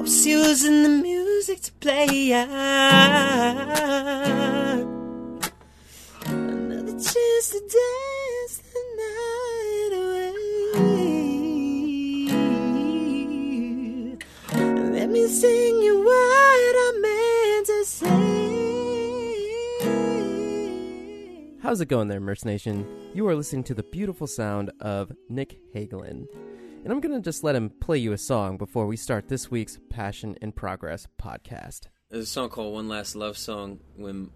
I was using the music to play out. Another chance to dance the night away. Let me sing you what I meant to say. How's it going there, Merce Nation? You are listening to the beautiful sound of Nick Hagelin. And I'm going to just let him play you a song before we start this week's Passion in Progress podcast. There's a song called One Last Love Song. When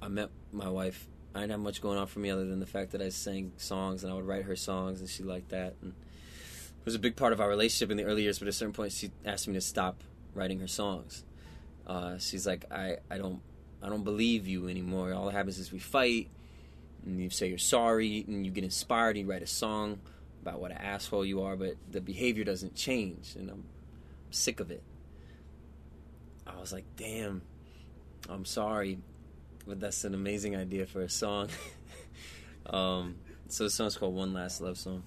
I met my wife, I didn't have much going on for me other than the fact that I sang songs and I would write her songs and she liked that. And it was a big part of our relationship in the early years, but at a certain point she asked me to stop writing her songs. Uh, she's like, I, I don't I don't believe you anymore. All that happens is we fight and you say you're sorry and you get inspired and you write a song about what an asshole you are, but the behavior doesn't change and I'm sick of it. I was like, damn, I'm sorry, but that's an amazing idea for a song. um, so the song's called One Last Love Song.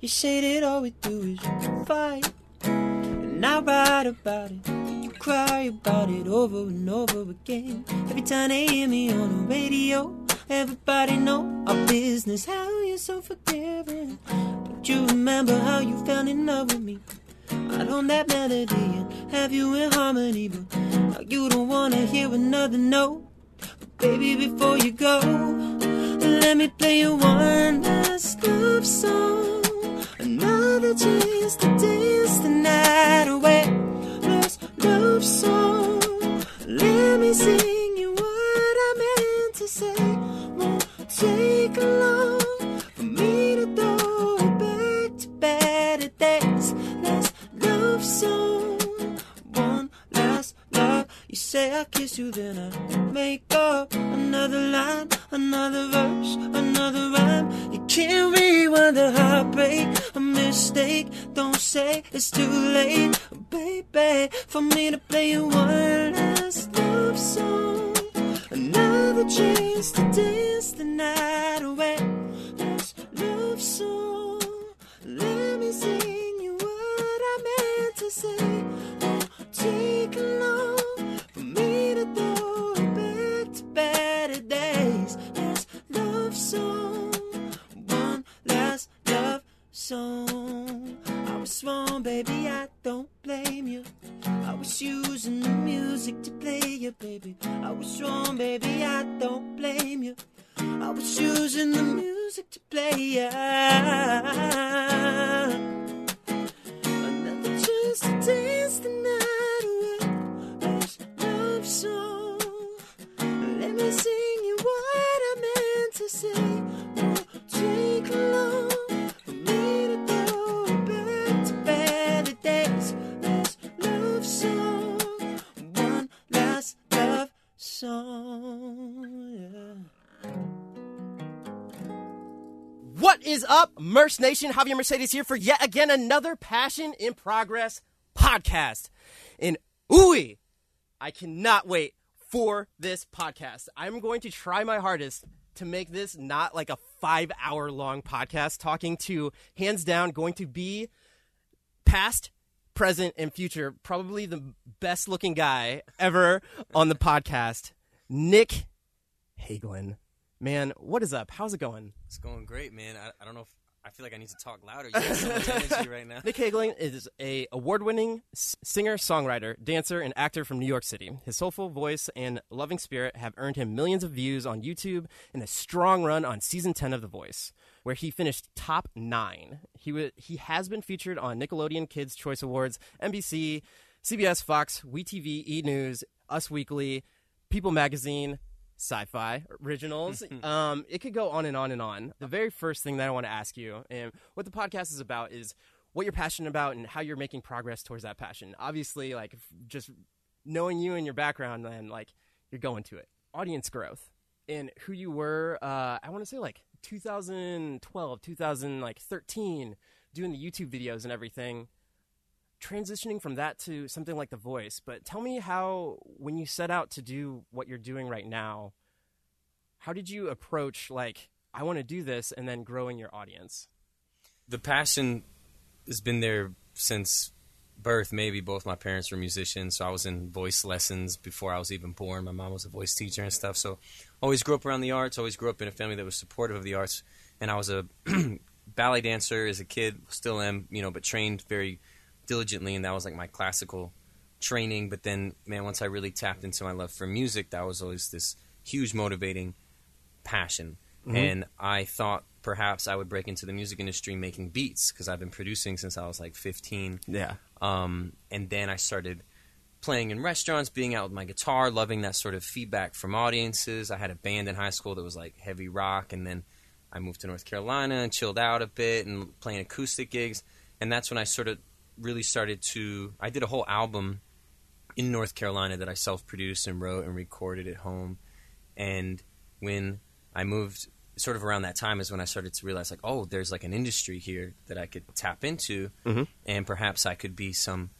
You say that all we do is fight, and I write about it. You cry about it over and over again. Every time they hear me on the radio, everybody know our business. How so forgiving? Don't you remember how you fell in love with me? Right on that melody and have you in harmony, but now you don't wanna hear another note. But baby, before you go, let me play you one last love song. Another chance to dance the night away. Last love song. Let me sing you what I meant to say. Won't take long song. One last love. You say I kiss you, then I make up another line, another verse, another rhyme. You can't rewind the heartbreak, a mistake. Don't say it's too late, baby, for me to play you one last love song. Another chance to dance the night away. Last love song. Let me sing I was using the music to play you, night away. Love song. Let me sing you what I meant to say. Won't take long for me to go back to better days. Love song. One last love song. What is up, Merce Nation? Javier Mercedes here for yet again another Passion in Progress podcast. And ooey, I cannot wait for this podcast. I'm going to try my hardest to make this not like a five hour long podcast, talking to hands down going to be past, present, and future, probably the best looking guy ever on the podcast, Nick Hagelin. Man, what is up? How's it going? It's going great, man. I, I don't know if I feel like I need to talk louder. You have so much energy right now. Nick Hagelin is a award-winning singer, songwriter, dancer, and actor from New York City. His soulful voice and loving spirit have earned him millions of views on YouTube and a strong run on season 10 of The Voice, where he finished top 9. He he has been featured on Nickelodeon Kids Choice Awards, NBC, CBS, Fox, WeTV, E News, Us Weekly, People Magazine, sci-fi originals. um, it could go on and on and on. The very first thing that I want to ask you, and what the podcast is about, is what you're passionate about and how you're making progress towards that passion. Obviously, like just knowing you and your background, then like you're going to it. Audience growth and who you were. Uh, I want to say like 2012, 2013, doing the YouTube videos and everything transitioning from that to something like The Voice, but tell me how, when you set out to do what you're doing right now, how did you approach, like, I want to do this and then growing your audience? the passion has been there since birth, maybe both my parents were musicians, so I was in voice lessons before I was even born. My mom was a voice teacher and stuff, so always grew up around the arts. Always grew up in a family that was supportive of the arts, and I was a ballet dancer as a kid, still am, you know, but trained very diligently, and that was like my classical training. But then, man, once I really tapped into my love for music, that was always this huge motivating passion. Mm-hmm. And I thought perhaps I would break into the music industry making beats because I've been producing since I was like 15. Yeah. Um, and then I started playing in restaurants, being out with my guitar, loving that sort of feedback from audiences. I had a band in high school that was like heavy rock, and then I moved to North Carolina and chilled out a bit and playing acoustic gigs. And that's when I sort of really started to. I did a whole album in North Carolina that I self produced and wrote and recorded at home. And when I moved, sort of around that time is when I started to realize, like, oh, there's like an industry here that I could tap into, Mhm. and perhaps I could be some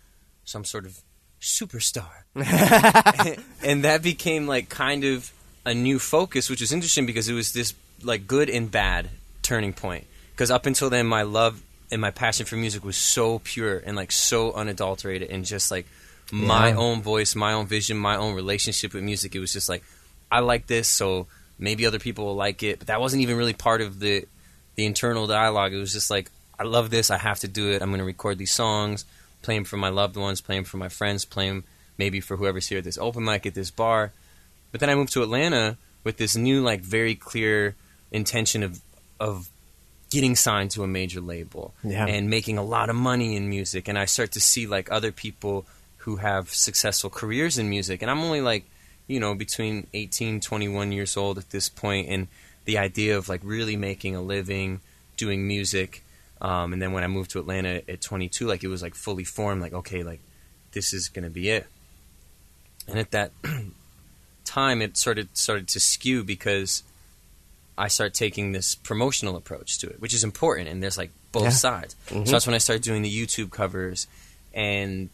some sort of superstar. and that became like kind of a new focus, which was interesting because it was this like good and bad turning point. Because up until then, my love and my passion for music was so pure and like so unadulterated, and just like my Yeah. own voice, my own vision, my own relationship with music. It was just like I like this, so maybe other people will like it. But that wasn't even really part of the the internal dialogue. It was just like I love this, I have to do it. I'm going to record these songs, play them for my loved ones, play them for my friends, play them maybe for whoever's here at this open mic at this bar. But then I moved to Atlanta with this new, like, very clear intention of of getting signed to a major label Yeah. and making a lot of money in music. And I start to see like other people who have successful careers in music, and I'm only like, you know, between 18, 21 years old at this point, and the idea of like really making a living doing music. Um, and then when I moved to Atlanta at 22, like it was like fully formed, like okay, like this is gonna be it. And at that time, it sort of started to skew because I start taking this promotional approach to it, which is important, and there's like both Yeah. sides. Mhm. So that's when I started doing the YouTube covers, and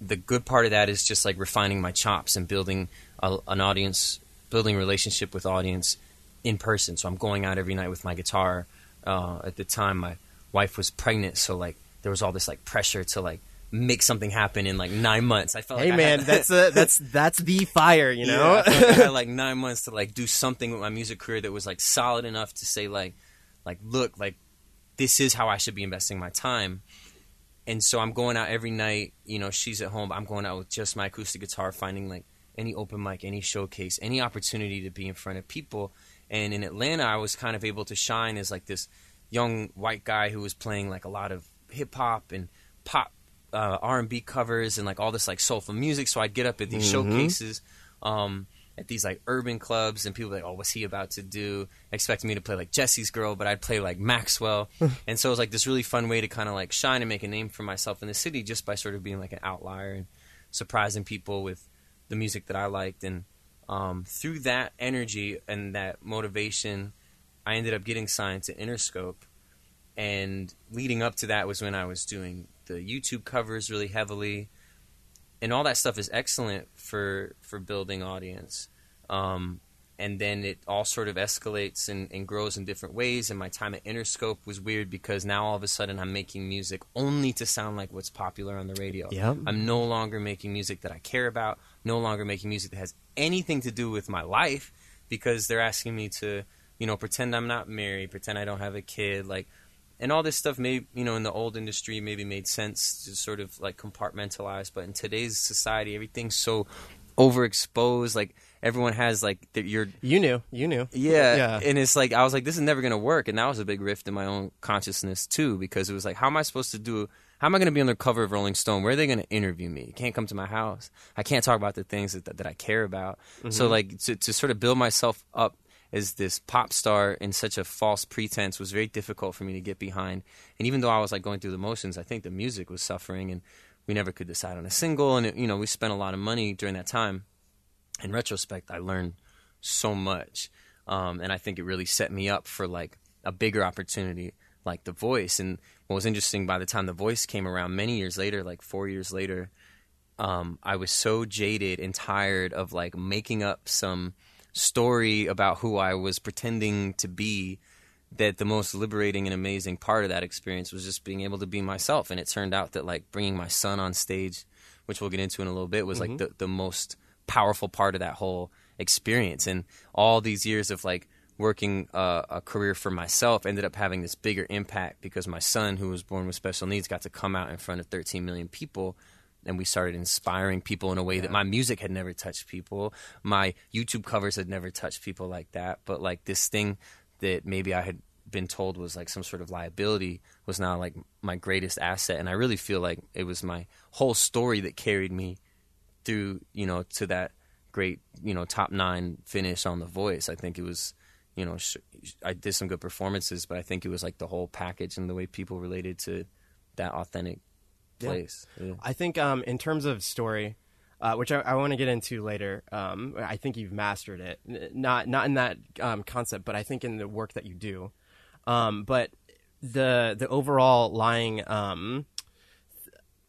the good part of that is just like refining my chops and building a, an audience, building a relationship with audience in person. So I'm going out every night with my guitar. Uh, at the time, my wife was pregnant, so like there was all this like pressure to like make something happen in like nine months. I felt Hey like man, that's a, that's that's the fire, you know. yeah, I like I had like nine months to like do something with my music career that was like solid enough to say like, like look, like this is how I should be investing my time. And so I'm going out every night. You know, she's at home. I'm going out with just my acoustic guitar, finding like any open mic, any showcase, any opportunity to be in front of people. And in Atlanta, I was kind of able to shine as like this young white guy who was playing like a lot of hip hop and pop uh, R&B covers and like all this like soulful music. So I'd get up at these Mhm. showcases um, at these like urban clubs, and people were like, "Oh, what's he about to do?" Expecting me to play like Jesse's Girl, but I'd play like Maxwell, and so it was like this really fun way to kind of like shine and make a name for myself in the city just by sort of being like an outlier and surprising people with the music that I liked. And um, through that energy and that motivation, I ended up getting signed to Interscope. And leading up to that was when I was doing the YouTube covers really heavily, and all that stuff is excellent for for building audience. Um, and then it all sort of escalates and, and grows in different ways. And my time at Interscope was weird because now all of a sudden I'm making music only to sound like what's popular on the radio. Yep. I'm no longer making music that I care about, no longer making music that has anything to do with my life because they're asking me to, you know, pretend I'm not married, pretend I don't have a kid, like and all this stuff may you know in the old industry maybe made sense to sort of like compartmentalize but in today's society everything's so overexposed like everyone has like that you're You knew, you knew. yeah, Yeah. and it's like I was like, this is never gonna work, and that was a big rift in my own consciousness too, because it was like, how am I supposed to do? How am I gonna be on the cover of Rolling Stone? Where are they gonna interview me? You can't come to my house. I can't talk about the things that that, I care about. So mm-hmm. like to to sort of build myself up as this pop star in such a false pretense was very difficult for me to get behind. And even though I was like going through the motions, I think the music was suffering, and we never could decide on a single, and it, you know we spent a lot of money during that time in retrospect, I learned so much, um, and I think it really set me up for like a bigger opportunity, like The Voice. And what was interesting, by the time The Voice came around, many years later, like four years later, um, I was so jaded and tired of like making up some story about who I was pretending to be that the most liberating and amazing part of that experience was just being able to be myself. And it turned out that like bringing my son on stage, which we'll get into in a little bit, was like the, the most powerful part of that whole experience. And all these years of like working uh, a career for myself ended up having this bigger impact because my son, who was born with special needs, got to come out in front of 13 million people. And we started inspiring people in a way that my music had never touched people. My YouTube covers had never touched people like that. But like this thing that maybe I had been told was like some sort of liability was now like my greatest asset. And I really feel like it was my whole story that carried me through, you know, to that great, you know, top nine finish on The Voice. I think it was, you know, sh- I did some good performances, but I think it was like the whole package and the way people related to that authentic place. Yeah. I think um, in terms of story, uh, which I, I want to get into later, um, I think you've mastered it. N- Not not in that um, concept, but I think in the work that you do. Um, but the the overall lying, um,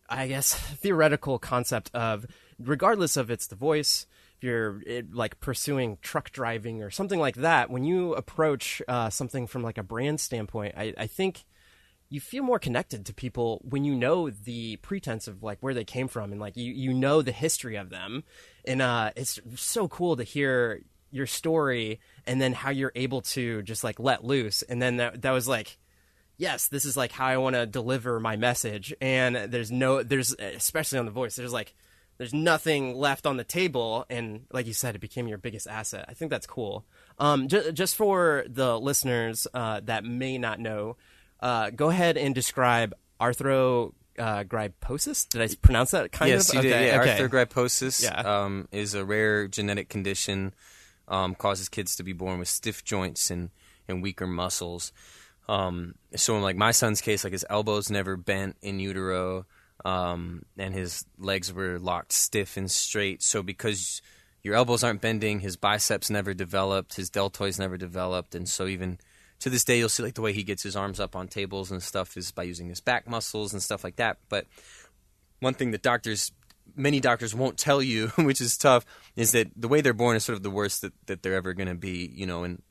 I guess, theoretical concept of regardless of it's the voice, if you're it, like pursuing truck driving or something like that, when you approach uh, something from like a brand standpoint, I, I think you feel more connected to people when you know the pretense of like where they came from and like you you know the history of them. And uh it's so cool to hear your story and then how you're able to just like let loose. And then that that was like yes this is like how I want to deliver my message. And there's no there's especially on the voice there's like there's nothing left on the table. And like you said it became your biggest asset. I think that's cool. Um, ju- just for the listeners uh, that may not know uh, go ahead and describe arthrogryposis. Did I pronounce that kind yes, of? you did. Okay, Yeah, okay. arthrogryposis Yeah. um, is a rare genetic condition. Um, causes kids to be born with stiff joints and, and weaker muscles. Um, so in like my son's case, like his elbows never bent in utero, um, and his legs were locked stiff and straight. So because your elbows aren't bending, his biceps never developed, his deltoids never developed, and so even to this day, you'll see like the way he gets his arms up on tables and stuff is by using his back muscles and stuff like that. But one thing that doctors many doctors won't tell you which is tough is that the way they're born is sort of the worst that, that they're ever going to be you know and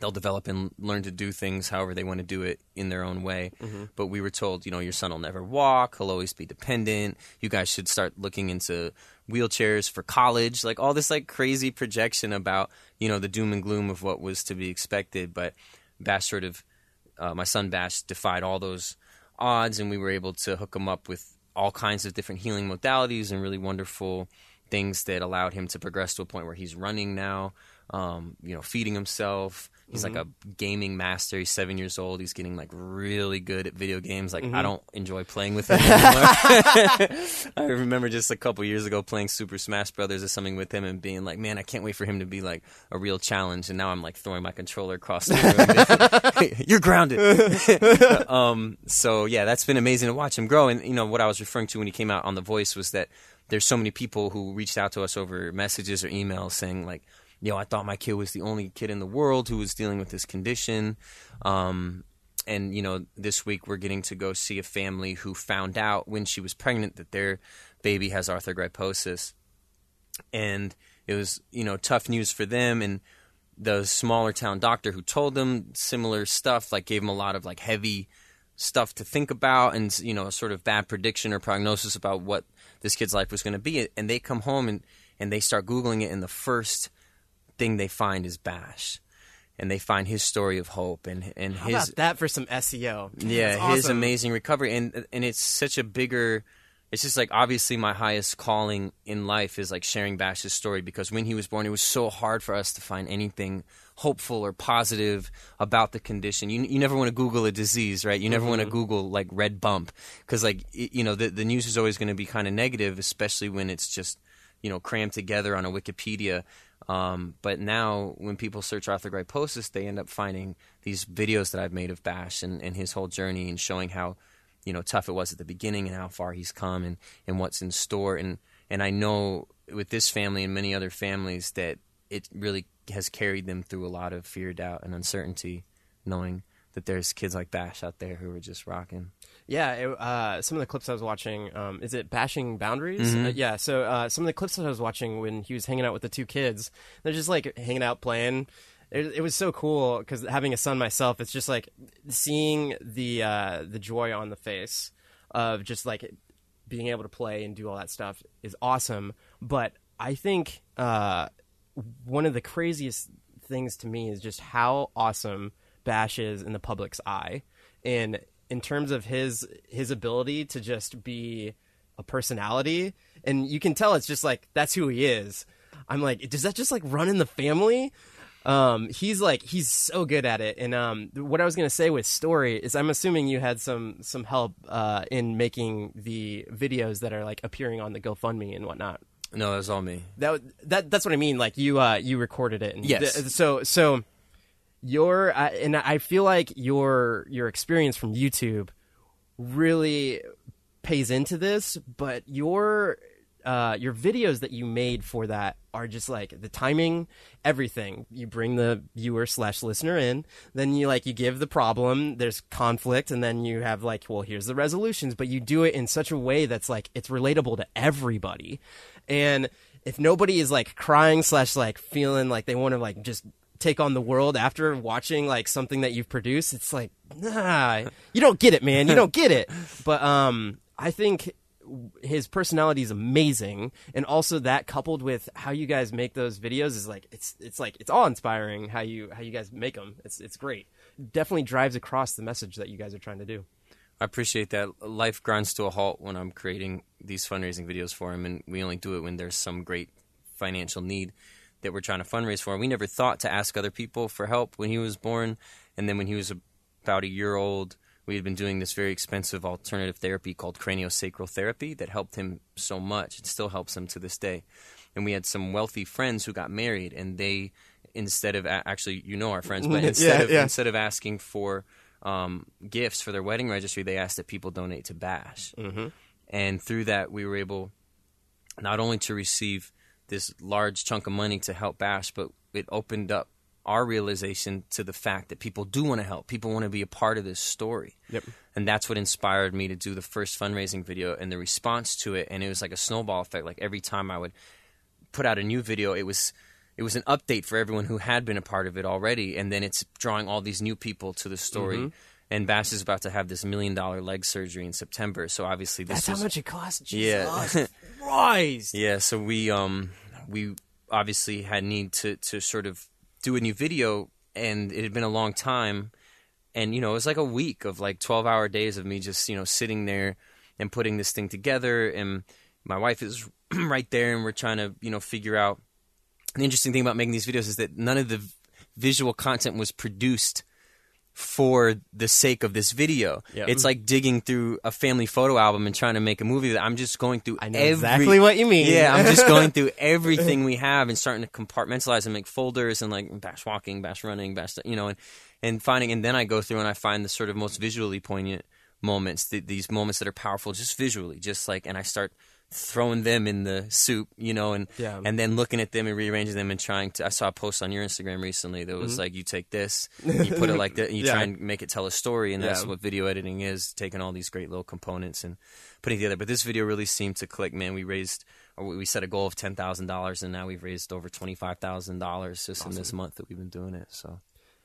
they'll develop and learn to do things however they want to do it in their own way. Mm-hmm. But we were told you know your son will never walk he'll always be dependent you guys should start looking into wheelchairs for college like all this like crazy projection about you know the doom and gloom of what was to be expected. But bash sort of uh, my son Bash defied all those odds, and we were able to hook him up with all kinds of different healing modalities and really wonderful things that allowed him to progress to a point where he's running now, um, you know, feeding himself. He's like a gaming master. He's seven years old. He's getting like really good at video games. Like I don't enjoy playing with him anymore. I remember just a couple years ago playing Super Smash Brothers or something with him and being like, man, I can't wait for him to be like a real challenge. And now I'm like throwing my controller across the room. You're grounded. um, so yeah, that's been amazing to watch him grow. And you know what I was referring to when he came out on The Voice was that there's so many people who reached out to us over messages or emails saying like, "Yo, I thought my kid was the only kid in the world who was dealing with this condition." Um, and you know, this week we're getting to go see a family who found out when she was pregnant that their baby has arthrogryposis, and it was you know tough news for them. And the smaller town doctor who told them similar stuff like gave them a lot of like heavy stuff to think about and you know a sort of bad prediction or prognosis about what this kid's life was going to be. And they come home and and they start googling it. And the first thing they find is bash and they find his story of hope and and How his about that for some SEO? yeah, That's his amazing recovery, and and it's such a bigger. It's just like obviously my highest calling in life is like sharing Bash's story because when he was born, it was so hard for us to find anything hopeful or positive about the condition. You you never want to Google a disease, right? You never want to mm-hmm. Google like red bump because like y- you know the the news is always going to be kind of negative, especially when it's just you know crammed together on a Wikipedia. Um, but now, when people search arthrogryposis, they end up finding these videos that I've made of Bash and, and his whole journey and showing how you know tough it was at the beginning and how far he's come and, and what's in store. And and I know with this family and many other families that it really has carried them through a lot of fear, doubt, and uncertainty, knowing that there's kids like Bash out there who are just rocking. Yeah, it, uh, some of the clips I was watching. Um, is it bashing boundaries? Mm-hmm. Uh, yeah. So uh, some of the clips that I was watching when he was hanging out with the two kids, they're just like hanging out playing, it, it was so cool because having a son myself, it's just like seeing the uh, the joy on the face of just like being able to play and do all that stuff is awesome. But I think uh, one of the craziest things to me is just how awesome Bash is in the public's eye, and in terms of his his ability to just be a personality, and you can tell it's just like that's who he is. I'm like, does that just like run in the family? Um, he's like he's so good at it. And um, what I was gonna say with story is, I'm assuming you had some some help uh, in making the videos that are like appearing on the GoFundMe and whatnot. No, that's all me. That that that's what I mean. Like you uh, you recorded it. And Yes. th- so so your uh, and I feel like your your experience from YouTube really pays into this, but your uh, your videos that you made for that are just like the timing, everything. You bring the viewer slash listener in, then you like you give the problem. There's conflict, and then you have like, well, here's the resolutions. But you do it in such a way that's like it's relatable to everybody, and if nobody is like crying slash like feeling like they want to like just take on the world after watching like something that you've produced it's like nah you don't get it man. You don't get it. But um i think his personality is amazing and also that coupled with how you guys make those videos is like it's it's like it's awe inspiring how you how you guys make them it's it's great. Definitely drives across the message that you guys are trying to do. I appreciate that. Life grinds to a halt when I'm creating these fundraising videos for him, and we only do it when there's some great financial need that we're trying to fundraise for. We never thought to ask other people for help when he was born, and then when he was about a year old, we had been doing this very expensive alternative therapy called craniosacral therapy that helped him so much. It still helps him to this day. And we had some wealthy friends who got married, and they instead of actually, you know our friends, but Yeah, instead of yeah. instead of asking for um, gifts for their wedding registry, they asked that people donate to Bash. Mm-hmm. And through that, we were able not only to receive this large chunk of money to help Bash, but it opened up our realization to the fact that people do want to help. People want to be a part of this story. Yep. And that's what inspired me to do the first fundraising video and the response to it. And it was like a snowball effect. Like every time I would put out a new video, it was it was an update for everyone who had been a part of it already, and then it's drawing all these new people to the story. Mm-hmm. And Bash is about to have this million dollar leg surgery in September, so obviously this that's was how much it costs Yeah. Jesus Christ. yeah. So we um we obviously had need to to sort of do a new video, and it had been a long time, and you know it was like a week of like twelve hour days of me just you know sitting there and putting this thing together, and my wife is right there, and we're trying to you know figure out. The interesting thing about making these videos is that none of the visual content was produced for the sake of this video. Yeah. It's like digging through a family photo album and trying to make a movie that I'm just going through I know every- exactly what you mean. Yeah, I'm just going through everything we have and starting to compartmentalize and make folders and like bash walking, bash running, bash you know, and and finding and then I go through and I find the sort of most visually poignant moments, th- these moments that are powerful just visually, just like and I start throwing them in the soup, you know, and Yeah. and then looking at them and rearranging them and trying to. I saw a post on your Instagram recently that was like, you take this, you put it like that, and you Mm-hmm. Yeah. try and make it tell a story, and that's Yeah. what video editing is, taking all these great little components and putting together. But this video really seemed to click. Man, we raised, or we set a goal of ten thousand dollars, and now we've raised over twenty five thousand dollars just in this month that we've been doing it. So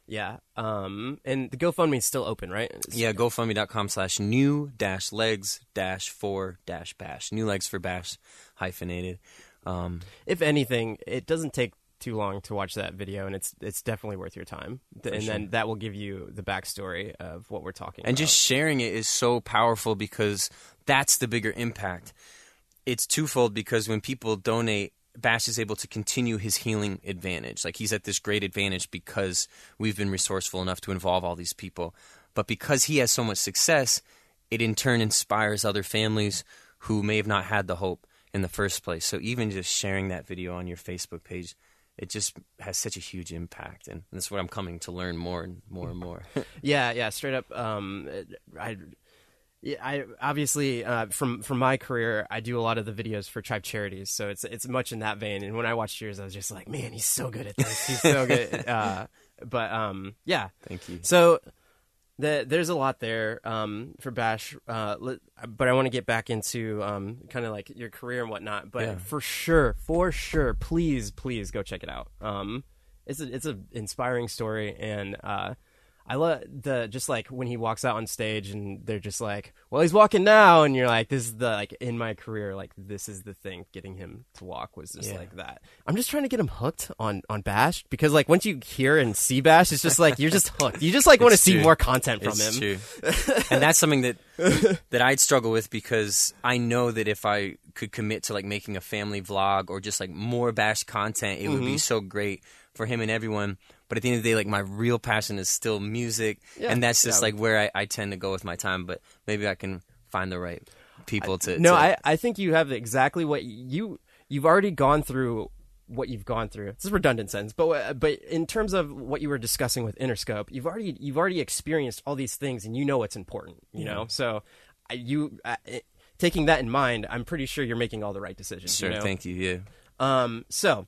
Yeah. Um, and the GoFundMe is still open, right? yeah, GoFundMe.com slash new dash legs dash for dash bash. New legs for bash hyphenated. Um, If anything, it doesn't take too long to watch that video, and it's it's definitely worth your time. And then that will give you the backstory of what we're talking and about. just sharing it is so powerful because that's the bigger impact. It's twofold because when people donate, Bash is able to continue his healing advantage. Like he's at this great advantage because we've been resourceful enough to involve all these people. But because he has so much success, it in turn inspires other families who may have not had the hope in the first place. So even just sharing that video on your Facebook page, it just has such a huge impact. And that's what I'm coming to learn more and more and more. Yeah, yeah, straight up. Um, I, yeah, I obviously uh, from from my career, I do a lot of the videos for tribe charities, so it's it's much in that vein. And when I watched yours, I was just like, man, he's so good at this. He's so good. Uh, but um, yeah, Thank you. So the, there's a lot there um, for Bash, uh, but I want to get back into um, kind of like your career and whatnot. But Yeah. for sure, for sure, please, please go check it out. Um, it's a, it's a inspiring story, and uh, I love the just like when he walks out on stage and they're just like, "Well, he's walking now," and you're like, "This is the like in my career, like this is the thing getting him to walk was just Yeah. like that." I'm just trying to get him hooked on on Bash because like once you hear and see Bash, it's just like you're just hooked. You just like want to see more content from It's him. true. and that's something that that I'd struggle with because I know that if I could commit to like making a family vlog or just like more bash content, it would Mm-hmm. be so great for him and everyone. But at the end of the day, like my real passion is still music, Yeah, and that's just yeah. like where I, I tend to go with my time. But maybe I can find the right people to. No, to- I, I think you have exactly what you you've already gone through what you've gone through. It's a redundant sentence, but uh, but in terms of what you were discussing with Interscope, you've already you've already experienced all these things, and you know what's important. You know, so I, you uh, taking that in mind, I'm pretty sure you're making all the right decisions. sure. you know? Thank you. Yeah. Um, so,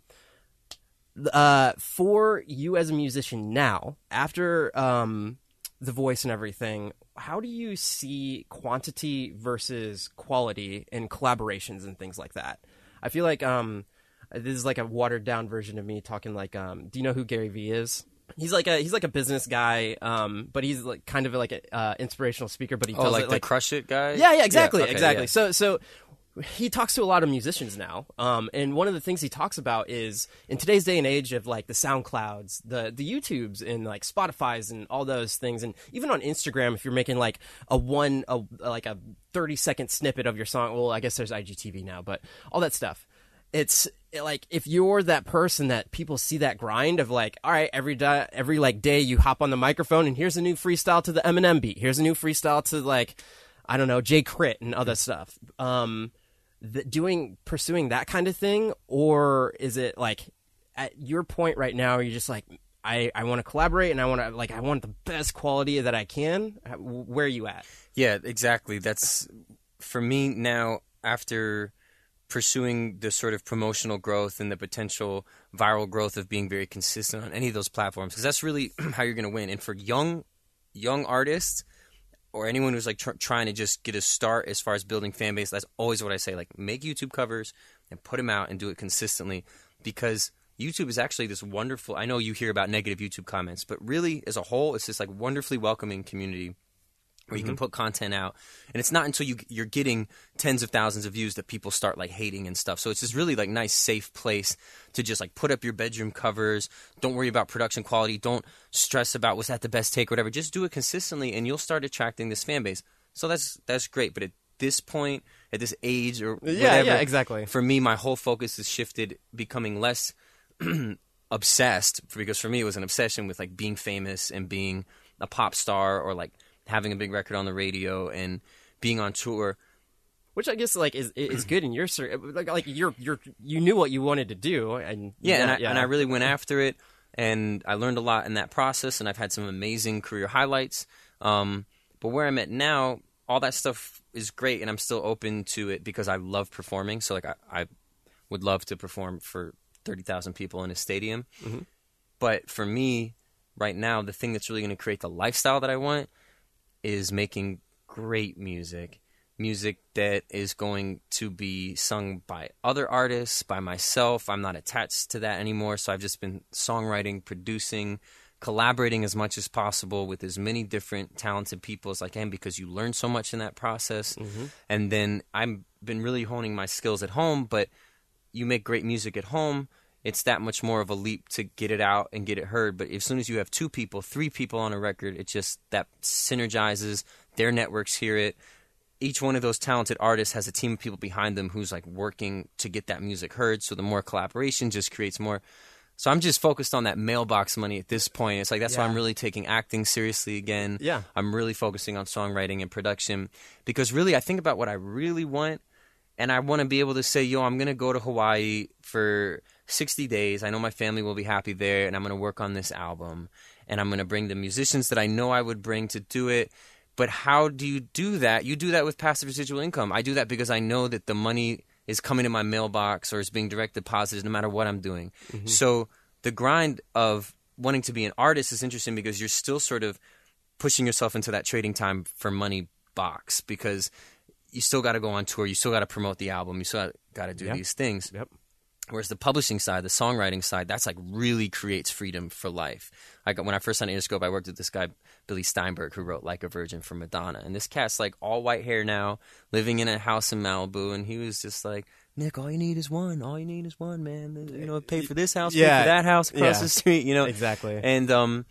uh, for you as a musician now, after um, the voice and everything, how do you see quantity versus quality in collaborations and things like that? I feel like um, this is like a watered down version of me talking like, um, do you know who Gary Vee is? He's like a he's like a business guy, um, but he's like kind of like an uh, inspirational speaker. But he Oh, tells like it the like crush it guy. yeah, yeah, exactly, okay, exactly. yeah. So, so he talks to a lot of musicians now, um, and one of the things he talks about is in today's day and age of like the SoundClouds, the the YouTubes, and like Spotify's, and all those things, and even on Instagram, if you're making like a one, a like a thirty second snippet of your song, well, I guess there's IGTV now, but all that stuff. It's like if you're that person that people see that grind of like, all right, every day, every like day you hop on the microphone and here's a new freestyle to the Eminem beat, here's a new freestyle to like I don't know, J Crit and other stuff. Um, th- doing pursuing that kind of thing, or is it like at your point right now? You're just like, I I want to collaborate and I want to like I want the best quality that I can. Where are you at? Yeah, exactly. That's for me now after pursuing the sort of promotional growth and the potential viral growth of being very consistent on any of those platforms because that's really how you're going to win. And for young young artists or anyone who's like tr- trying to just get a start as far as building fan base, that's always what I say. Like make YouTube covers and put them out and do it consistently because YouTube is actually this wonderful. I know you hear about negative YouTube comments, but really as a whole, it's this like wonderfully welcoming community where you can mm-hmm. put content out. And it's not until you you're getting tens of thousands of views that people start like hating and stuff. So it's this really like nice safe place to just like put up your bedroom covers. Don't worry about production quality. Don't stress about was that the best take? or whatever. Just do it consistently and you'll start attracting this fan base. So that's that's great. But at this point at this age or Yeah, whatever, yeah, exactly. for me my whole focus has shifted becoming less obsessed because for me it was an obsession with like being famous and being a pop star or like having a big record on the radio and being on tour. Which I guess like is is good in your like like you're you're you knew what you wanted to do and Yeah, and I, yeah. and I really went after it and I learned a lot in that process and I've had some amazing career highlights. Um, but where I'm at now, all that stuff is great and I'm still open to it because I love performing. So like I, I would love to perform for 30,000 people in a stadium. But for me, right now, the thing that's really going to create the lifestyle that I want is making great music. Music that is going to be sung by other artists, by myself. I'm not attached to that anymore. So I've just been songwriting, producing, collaborating as much as possible with as many different talented people as I can because you learn so much in that process. Mm-hmm. And then I've been really honing my skills at home, but you make great music at home, it's that much more of a leap to get it out and get it heard. But as soon as you have two people, three people on a record, it just that synergizes. Their networks hear it. Each one of those talented artists has a team of people behind them who's like working to get that music heard. So the more collaboration just creates more. So I'm just focused on that mailbox money at this point. It's like that's why I'm really taking acting seriously again. Yeah. I'm really focusing on songwriting and production because really I think about what I really want and I want to be able to say, yo, I'm going to go to Hawaii for 60 days. I know my family will be happy there, and I'm going to work on this album. And I'm going to bring the musicians that I know I would bring to do it. But how do you do that? You do that with passive residual income. I do that because I know that the money is coming in my mailbox or is being direct deposited no matter what I'm doing. Mm-hmm. So the grind of wanting to be an artist is interesting because you're still sort of pushing yourself into that trading time for money box because you still got to go on tour, you still got to promote the album, you still got to do Yeah. these things. Yep. Whereas the publishing side, the songwriting side, that's like really creates freedom for life. Like when I first signed Interscope, I worked with this guy Billy Steinberg who wrote "Like a Virgin" for Madonna, and this cat's like all white hair now, living in a house in Malibu, and he was just like, Nick, all you need is one. All you need is one, man. You know, pay for this house, pay for that house across Yeah. the street. You know, Exactly. and um,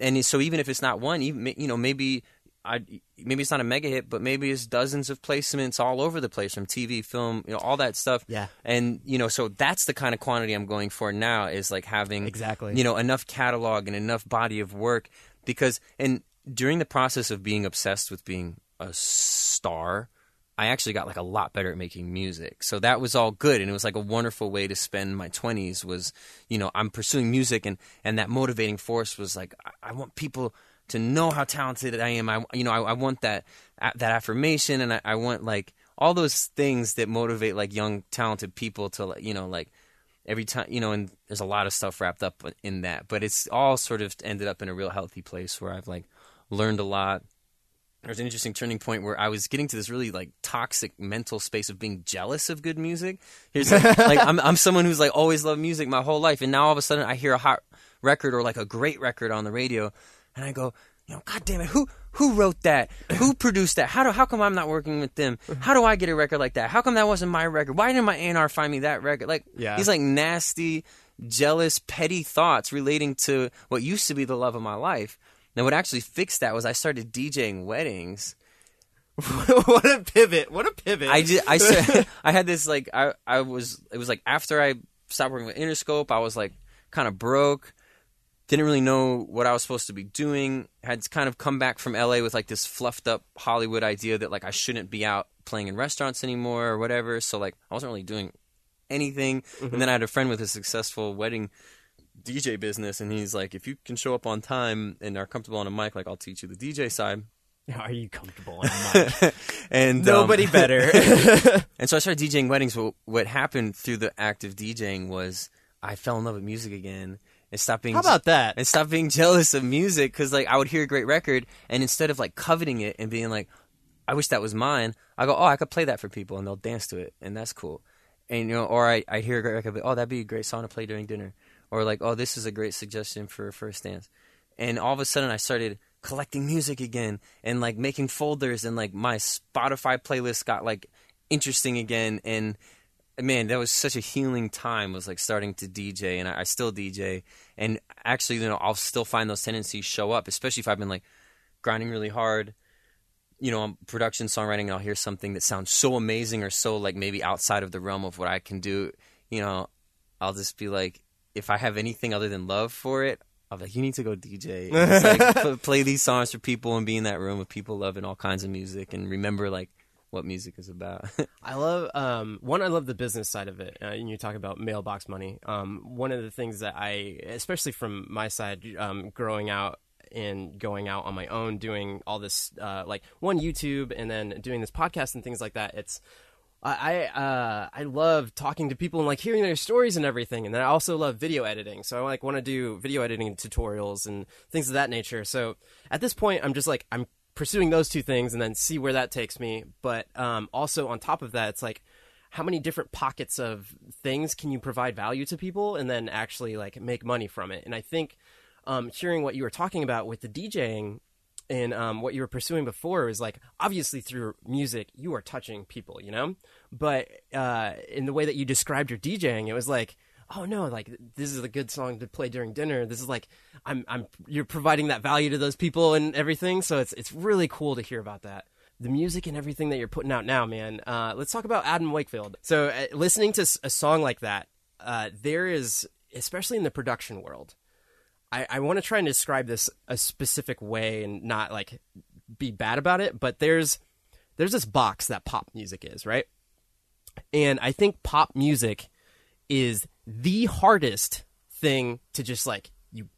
and so even if it's not one, even you know maybe I maybe it's not a mega hit, but maybe it's dozens of placements all over the place from TV, film, you know, all that stuff. Yeah. and you know, so that's the kind of quantity I'm going for now is like having Exactly. you know enough catalog and enough body of work because and during the process of being obsessed with being a star. I actually got like a lot better at making music. So that was all good and it was like a wonderful way to spend my 20s was, you know, I'm pursuing music and and that motivating force was like I, I want people to know how talented I am. I you know, I, I want that that affirmation and I, I want like all those things that motivate like young talented people to you know, like every time, you know, and there's a lot of stuff wrapped up in that, but it's all sort of ended up in a real healthy place where I've like learned a lot there's an interesting turning point where I was getting to this really like toxic mental space of being jealous of good music. Here's like, like I'm I'm someone who's like always loved music my whole life, and now all of a sudden I hear a hot record or like a great record on the radio, and I go, you know, God damn it, who who wrote that? Who produced that? How do how come I'm not working with them? How do I get a record like that? How come that wasn't my record? Why didn't my A&R find me that record? Like Yeah. these like nasty, jealous, petty thoughts relating to what used to be the love of my life. Now, what actually fixed that was I started DJing weddings. what a pivot! What a pivot! I did. I said I had this like I I was it was like after I stopped working with Interscope, I was like kind of broke, didn't really know what I was supposed to be doing. Had kind of come back from LA with like this fluffed up Hollywood idea that like I shouldn't be out playing in restaurants anymore or whatever. So like I wasn't really doing anything. And then I had a friend with a successful wedding DJ business, and he's like, if you can show up on time and are comfortable on a mic, like I'll teach you the DJ side. Are you comfortable on the mic? And um, Nobody better. And so I started DJing weddings. But what happened through the act of DJing was I fell in love with music again and stopped being How about that? and stopped being jealous of music because like I would hear a great record and instead of like coveting it and being like I wish that was mine, I go oh I could play that for people and they'll dance to it and that's cool. And you know, or I I hear a great record, but, oh that'd be a great song to play during dinner, or like oh this is a great suggestion for a first dance, and all of a sudden I started collecting music again and like making folders and like my Spotify playlist got like interesting again and man that was such a healing time was like starting to dj and I, I still dj and actually you know i'll still find those tendencies show up especially if i've been like grinding really hard. You know on production songwriting and i'll hear something that sounds so amazing or so like maybe outside of the realm of what i can do. You know i'll just be like if i have anything other than love for it I'll be like, you need to go DJ. Like, play these songs for people and be in that room with people loving all kinds of music and remember like what music is about. I love um, one. I love the business side of it. Uh, and you talk about mailbox money. Um, one of the things that I, especially from my side, um, growing out and going out on my own, doing all this, uh, like one YouTube, and then doing this podcast and things like that. It's I uh, I love talking to people and like hearing their stories and everything, and then I also love video editing. So I like want to do video editing tutorials and things of that nature. So at this point, I'm just like I'm pursuing those two things and then see where that takes me. But um, also on top of that, it's like how many different pockets of things can you provide value to people and then actually like make money from it? And I think um, hearing what you were talking about with the DJing and um, what you were pursuing before is like obviously through music you are touching people, you know. But uh, in the way that you described your DJing, it was like, oh no, like this is a good song to play during dinner. This is like I'm I'm you're providing that value to those people and everything. So it's it's really cool to hear about that. The music and everything that you're putting out now, man. Uh, let's talk about Adam Wakefield. So uh, listening to a song like that, uh, there is especially in the production world. I, I want to try and describe this a specific way and not like be bad about it, but there's there's this box that pop music is, right? And I think pop music is the hardest thing to just like you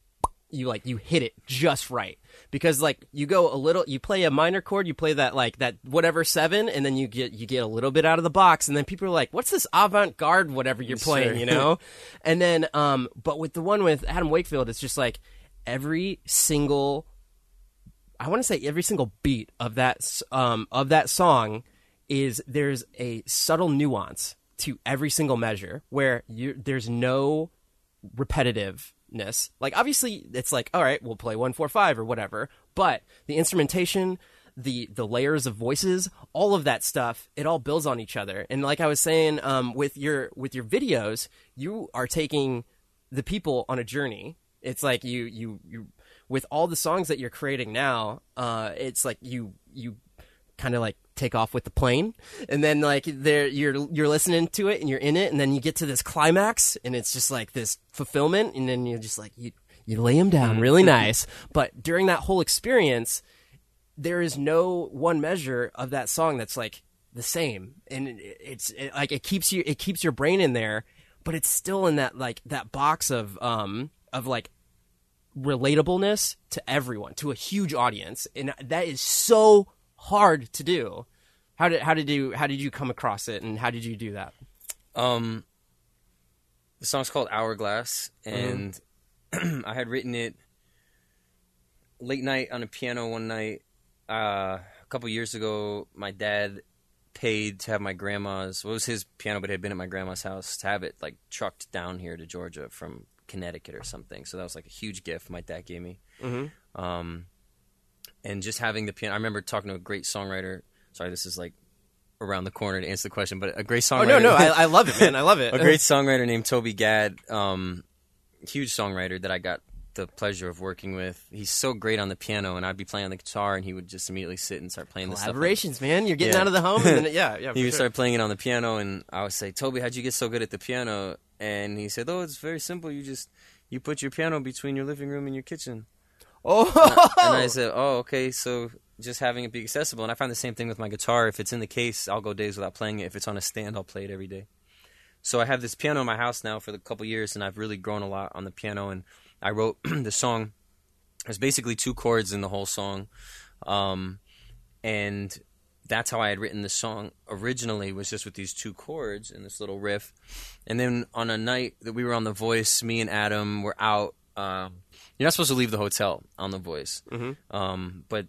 you like you hit it just right because like you go a little you play a minor chord you play that like that whatever seven and then you get you get a little bit out of the box and then people are like what's this avant-garde whatever you're playing Sure. you know and then um but with the one with Adam Wakefield it's just like every single I want to say every single beat of that um, of that song is there's a subtle nuance to every single measure where you there's no repetitiveness. Like obviously it's like all right, we'll play 145 or whatever, but the instrumentation, the the layers of voices, all of that stuff, it all builds on each other. And like I was saying um, with your with your videos, you are taking the people on a journey. It's like you you you with all the songs that you're creating now, uh, it's like you you kind of like take off with the plane. And then like there you're you're listening to it and you're in it and then you get to this climax and it's just like this fulfillment and then you're just like you you lay them down really nice. But during that whole experience there is no one measure of that song that's like the same. And it's it, like it keeps you it keeps your brain in there but it's still in that like that box of um of like relatableness to everyone to a huge audience. And that is so hard to do how did how did you how did you come across it and how did you do that Um, the song's called Hourglass, and I had written it late night on a piano one night. Uh, a couple years ago, my dad paid to have my grandma's. Well, it was his piano, but it had been at my grandma's house to have it like trucked down here to Georgia from Connecticut or something. So that was like a huge gift my dad gave me. Mm-hmm. Um, and just having the piano. I remember talking to a great songwriter. Sorry, this is like around the corner to answer the question, but a great songwriter. oh no no I, I love it man i love it a great songwriter named Toby Gad, um, huge songwriter that I got the pleasure of working with. He's so great on the piano, and I'd be playing on the guitar, and he would just immediately sit and start playing the stuff. collaborations man you're getting Yeah. out of the home and then, yeah yeah He would sure. start playing it on the piano, and I would say, "Toby, how'd you get so good at the piano?" And he said, "Oh, it's very simple. You just you put your piano between your living room and your kitchen." Oh And I said, "Oh, okay. So just having it be accessible." And I find the same thing with my guitar. If it's in the case, I'll go days without playing it. If it's on a stand, I'll play it every day. So I have this piano in my house now for a couple years, and I've really grown a lot on the piano. And I wrote the song. There's basically two chords in the whole song, um, and that's how I had written the song originally. Was just with these two chords and this little riff. And then on a night that we were on The Voice, me and Adam were out. Um, you're not supposed to leave the hotel on The Voice, um, but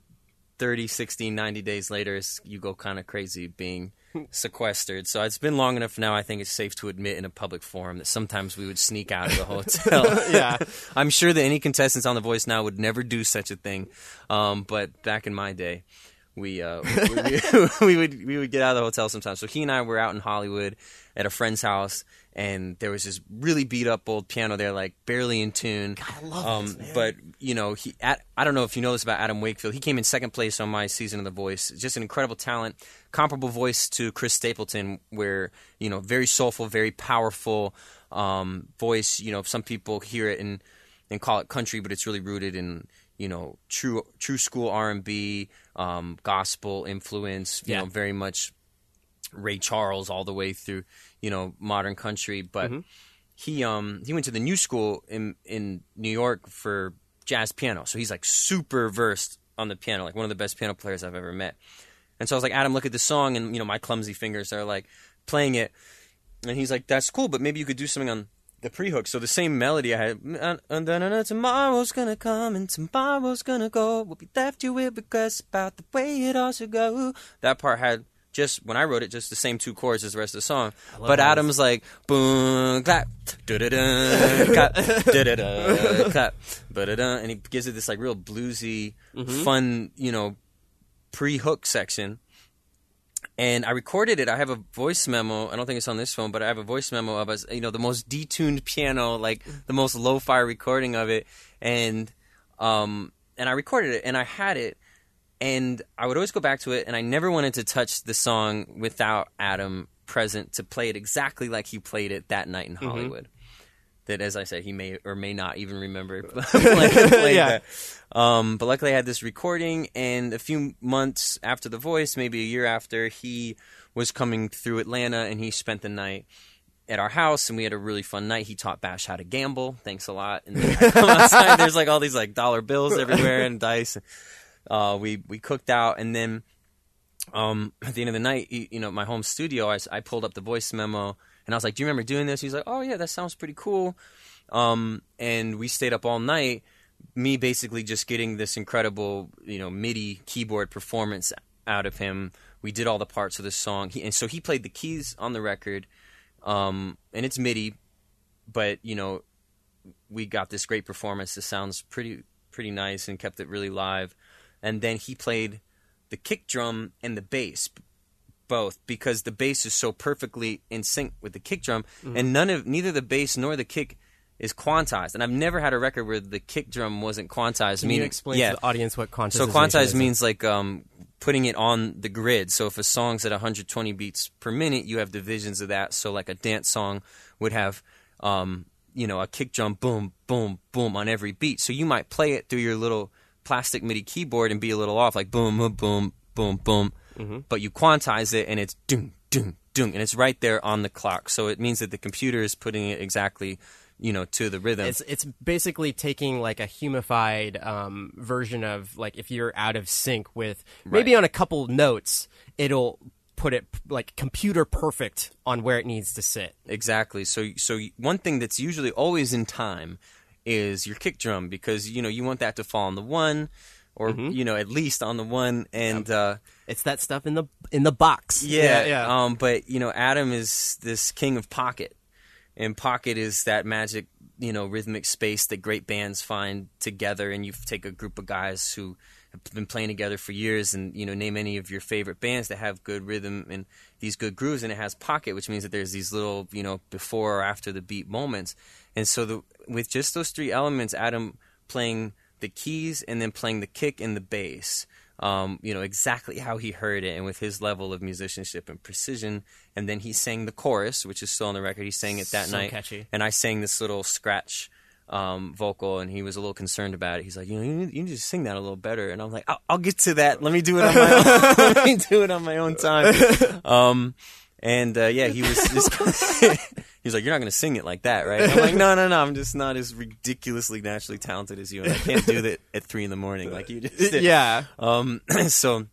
30, 60, 90 days later, you go kind of crazy being sequestered. So it's been long enough now, I think it's safe to admit in a public forum that sometimes we would sneak out of the hotel. Yeah. I'm sure that any contestants on The Voice now would never do such a thing. Um, but back in my day, we, uh, we, we, we would we would get out of the hotel sometimes. So he and I were out in Hollywood at a friend's house, and there was this really beat up old piano there, like barely in tune. I love um, this. But you know, he at, I don't know if you know this about Adam Wakefield. He came in second place on my season of The Voice. Just an incredible talent, comparable voice to Chris Stapleton, where you know, very soulful, very powerful um, voice. You know, some people hear it and and call it country, but it's really rooted in you know true true school R and B, um, gospel influence. You Yeah. know, very much Ray Charles all the way through you know modern country, but he um he went to the new school in in New York for jazz piano, so he's like super versed on the piano, like one of the best piano players I've ever met. And so I was like, Adam, look at this song, and you know my clumsy fingers are like playing it, and he's like, that's cool, but maybe you could do something on the pre-hook. So the same melody I had, and and then tomorrow's gonna come and tomorrow's gonna go. We'll be left here with regrets about the way it all should go. That part had just when I wrote it, just the same two chords as the rest of the song. But Adam's like boom clap, da da da, clap, da da da, clap, da da da, and he gives it this like real bluesy, fun, you know, pre-hook section. And I recorded it. I have a voice memo. I don't think it's on this phone, but I have a voice memo of us, you know, the most detuned piano, like the most lo-fi recording of it. And um and I recorded it and I had it and I would always go back to it and I never wanted to touch the song without Adam present to play it exactly like he played it that night in Hollywood. That, as I said, he may or may not even remember playing, Yeah. Um, but luckily, I had this recording, and a few months after The Voice, maybe a year after, he was coming through Atlanta, and he spent the night at our house, and we had a really fun night. He taught Bash how to gamble. Thanks a lot. And then I come outside, there's like all these like dollar bills everywhere and dice. Uh, we we cooked out, and then um, at the end of the night, you, know, my home studio, I pulled up the voice memo, and I was like, "Do you remember doing this?" He's like, "Oh yeah, that sounds pretty cool." Um, and we stayed up all night. Me basically just getting this incredible, you know, MIDI keyboard performance out of him. We did all the parts of the song, he, and so he played the keys on the record, um, and it's MIDI, but you know, we got this great performance. This sounds pretty pretty nice and kept it really live. And then he played the kick drum and the bass both because the bass is so perfectly in sync with the kick drum Mm-hmm. and none of neither the bass nor the kick is quantized and i've never had a record where the kick drum wasn't quantized Can meaning you explain yeah to the audience what quantized so quantized means like um, putting it on the grid. So if a song's at 120 beats per minute, you have divisions of that. So like a dance song would have, um, you know, a kick drum, boom, boom, boom on every beat. So you might play it through your little plastic MIDI keyboard and be a little off, like boom, boom, boom, boom, boom. But you quantize it and it's doom, doom, doom, and it's right there on the clock. So it means that the computer is putting it exactly, you know, to the rhythm. It's it's basically taking like a humified um, version of like if you're out of sync with maybe on a couple notes, it'll put it like computer perfect on where it needs to sit. Exactly. So so one thing that's usually always in time is your kick drum because you know you want that to fall on the one or Mm-hmm. you know at least on the one and uh It's that stuff in the in the box. yeah, yeah. um but you know Adam is this king of pocket and pocket is that magic you know rhythmic space that great bands find together and you take a group of guys who have been playing together for years and you know name any of your favorite bands that have good rhythm and these good grooves and it has pocket which means that there's these little you know before or after the beat moments and so the with just those three elements adam playing the keys and then playing the kick and the bass um, you know exactly how he heard it and with his level of musicianship and precision and then he sang the chorus which is still on the record he sang it that So night catchy. and I sang this little scratch um, vocal, and he was a little concerned about it. He's like, you know, you need, you need to sing that a little better. And I'm like, I'll, I'll get to that. Let me do it on my own. Let me do it on my own time. Um, and uh, yeah, he was just. He's like, you're not going to sing it like that, right? And I'm like, no, no, no. I'm just not as ridiculously naturally talented as you, and I can't do that at three in the morning like you just did. yeah. Um. So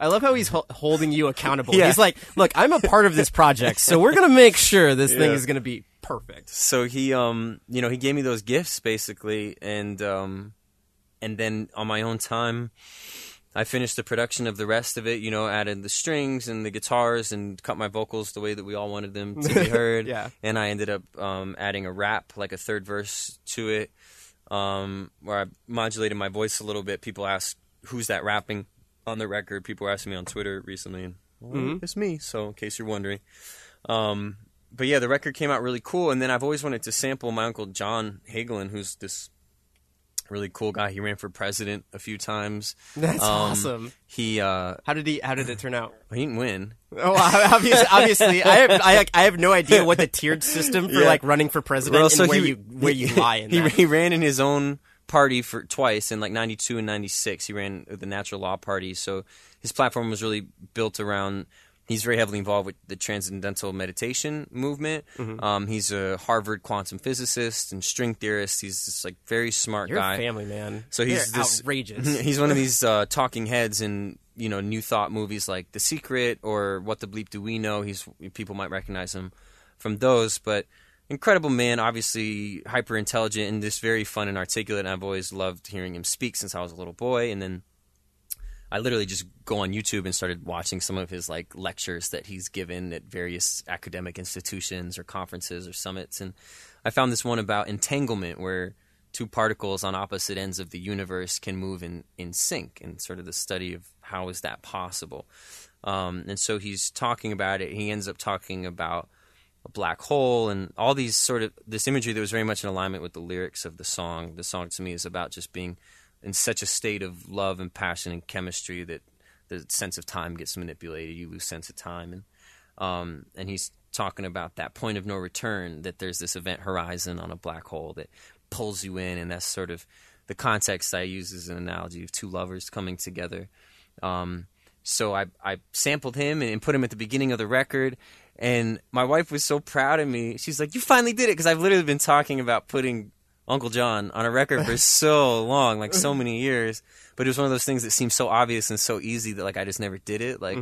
I love how he's ho- holding you accountable. Yeah. He's like, "Look, I'm a part of this project, so we're gonna make sure this thing is gonna be perfect." so he um you know he gave me those gifts basically and um and then on my own time I finished the production of the rest of it you know added the strings and the guitars and cut my vocals the way that we all wanted them to be heard. Yeah. and I ended up um adding a rap like a third verse to it um where I modulated my voice a little bit. People ask who's that rapping on the record? People were asking me on Twitter recently and well, it's me. So in case you're wondering. Um, but yeah, the record came out really cool, and then I've always wanted to sample my uncle John Hagelin, who's this really cool guy. He ran for president a few times. That's Um, awesome. He uh, How did he? How did it turn out? he didn't win. Oh, obviously, obviously I, have, I I have no idea what the tiered system for Yeah. like running for president Well, so and where he- you where you lie in he, that. he ran in his own party for twice in like 92 and 96 he ran the natural law party so his platform was really built around he's very heavily involved with the transcendental meditation movement Mm-hmm. um, he's a harvard quantum physicist and string theorist he's this like very smart You're guy a family man. So he's They're this outrageous. He's one of these uh, talking heads in you know new thought movies like The Secret or What the Bleep Do We Know. He's people might recognize him from those, but incredible man. Obviously hyper intelligent and just very fun and articulate. And I've always loved hearing him speak since I was a little boy. And then I literally just go on YouTube and started watching some of his like lectures that he's given at various academic institutions or conferences or summits. And I found this one about entanglement where two particles on opposite ends of the universe can move in, in sync and sort of the study of how is that possible. Um, and so he's talking about it. He ends up talking about a black hole and all these sort of this imagery that was very much in alignment with the lyrics of the song. The song to me is about just being in such a state of love and passion and chemistry that the sense of time gets manipulated. You lose sense of time, and um, and he's talking about that point of no return. That there's this event horizon on a black hole that pulls you in, and that's sort of the context I use as an analogy of two lovers coming together. Um, so I I sampled him and put him at the beginning of the record. And my wife was so proud of me. She's like, "You finally did it!" Because I've literally been talking about putting Uncle John on a record for so long, like so many years. But it was one of those things that seemed so obvious and so easy that like I just never did it. Like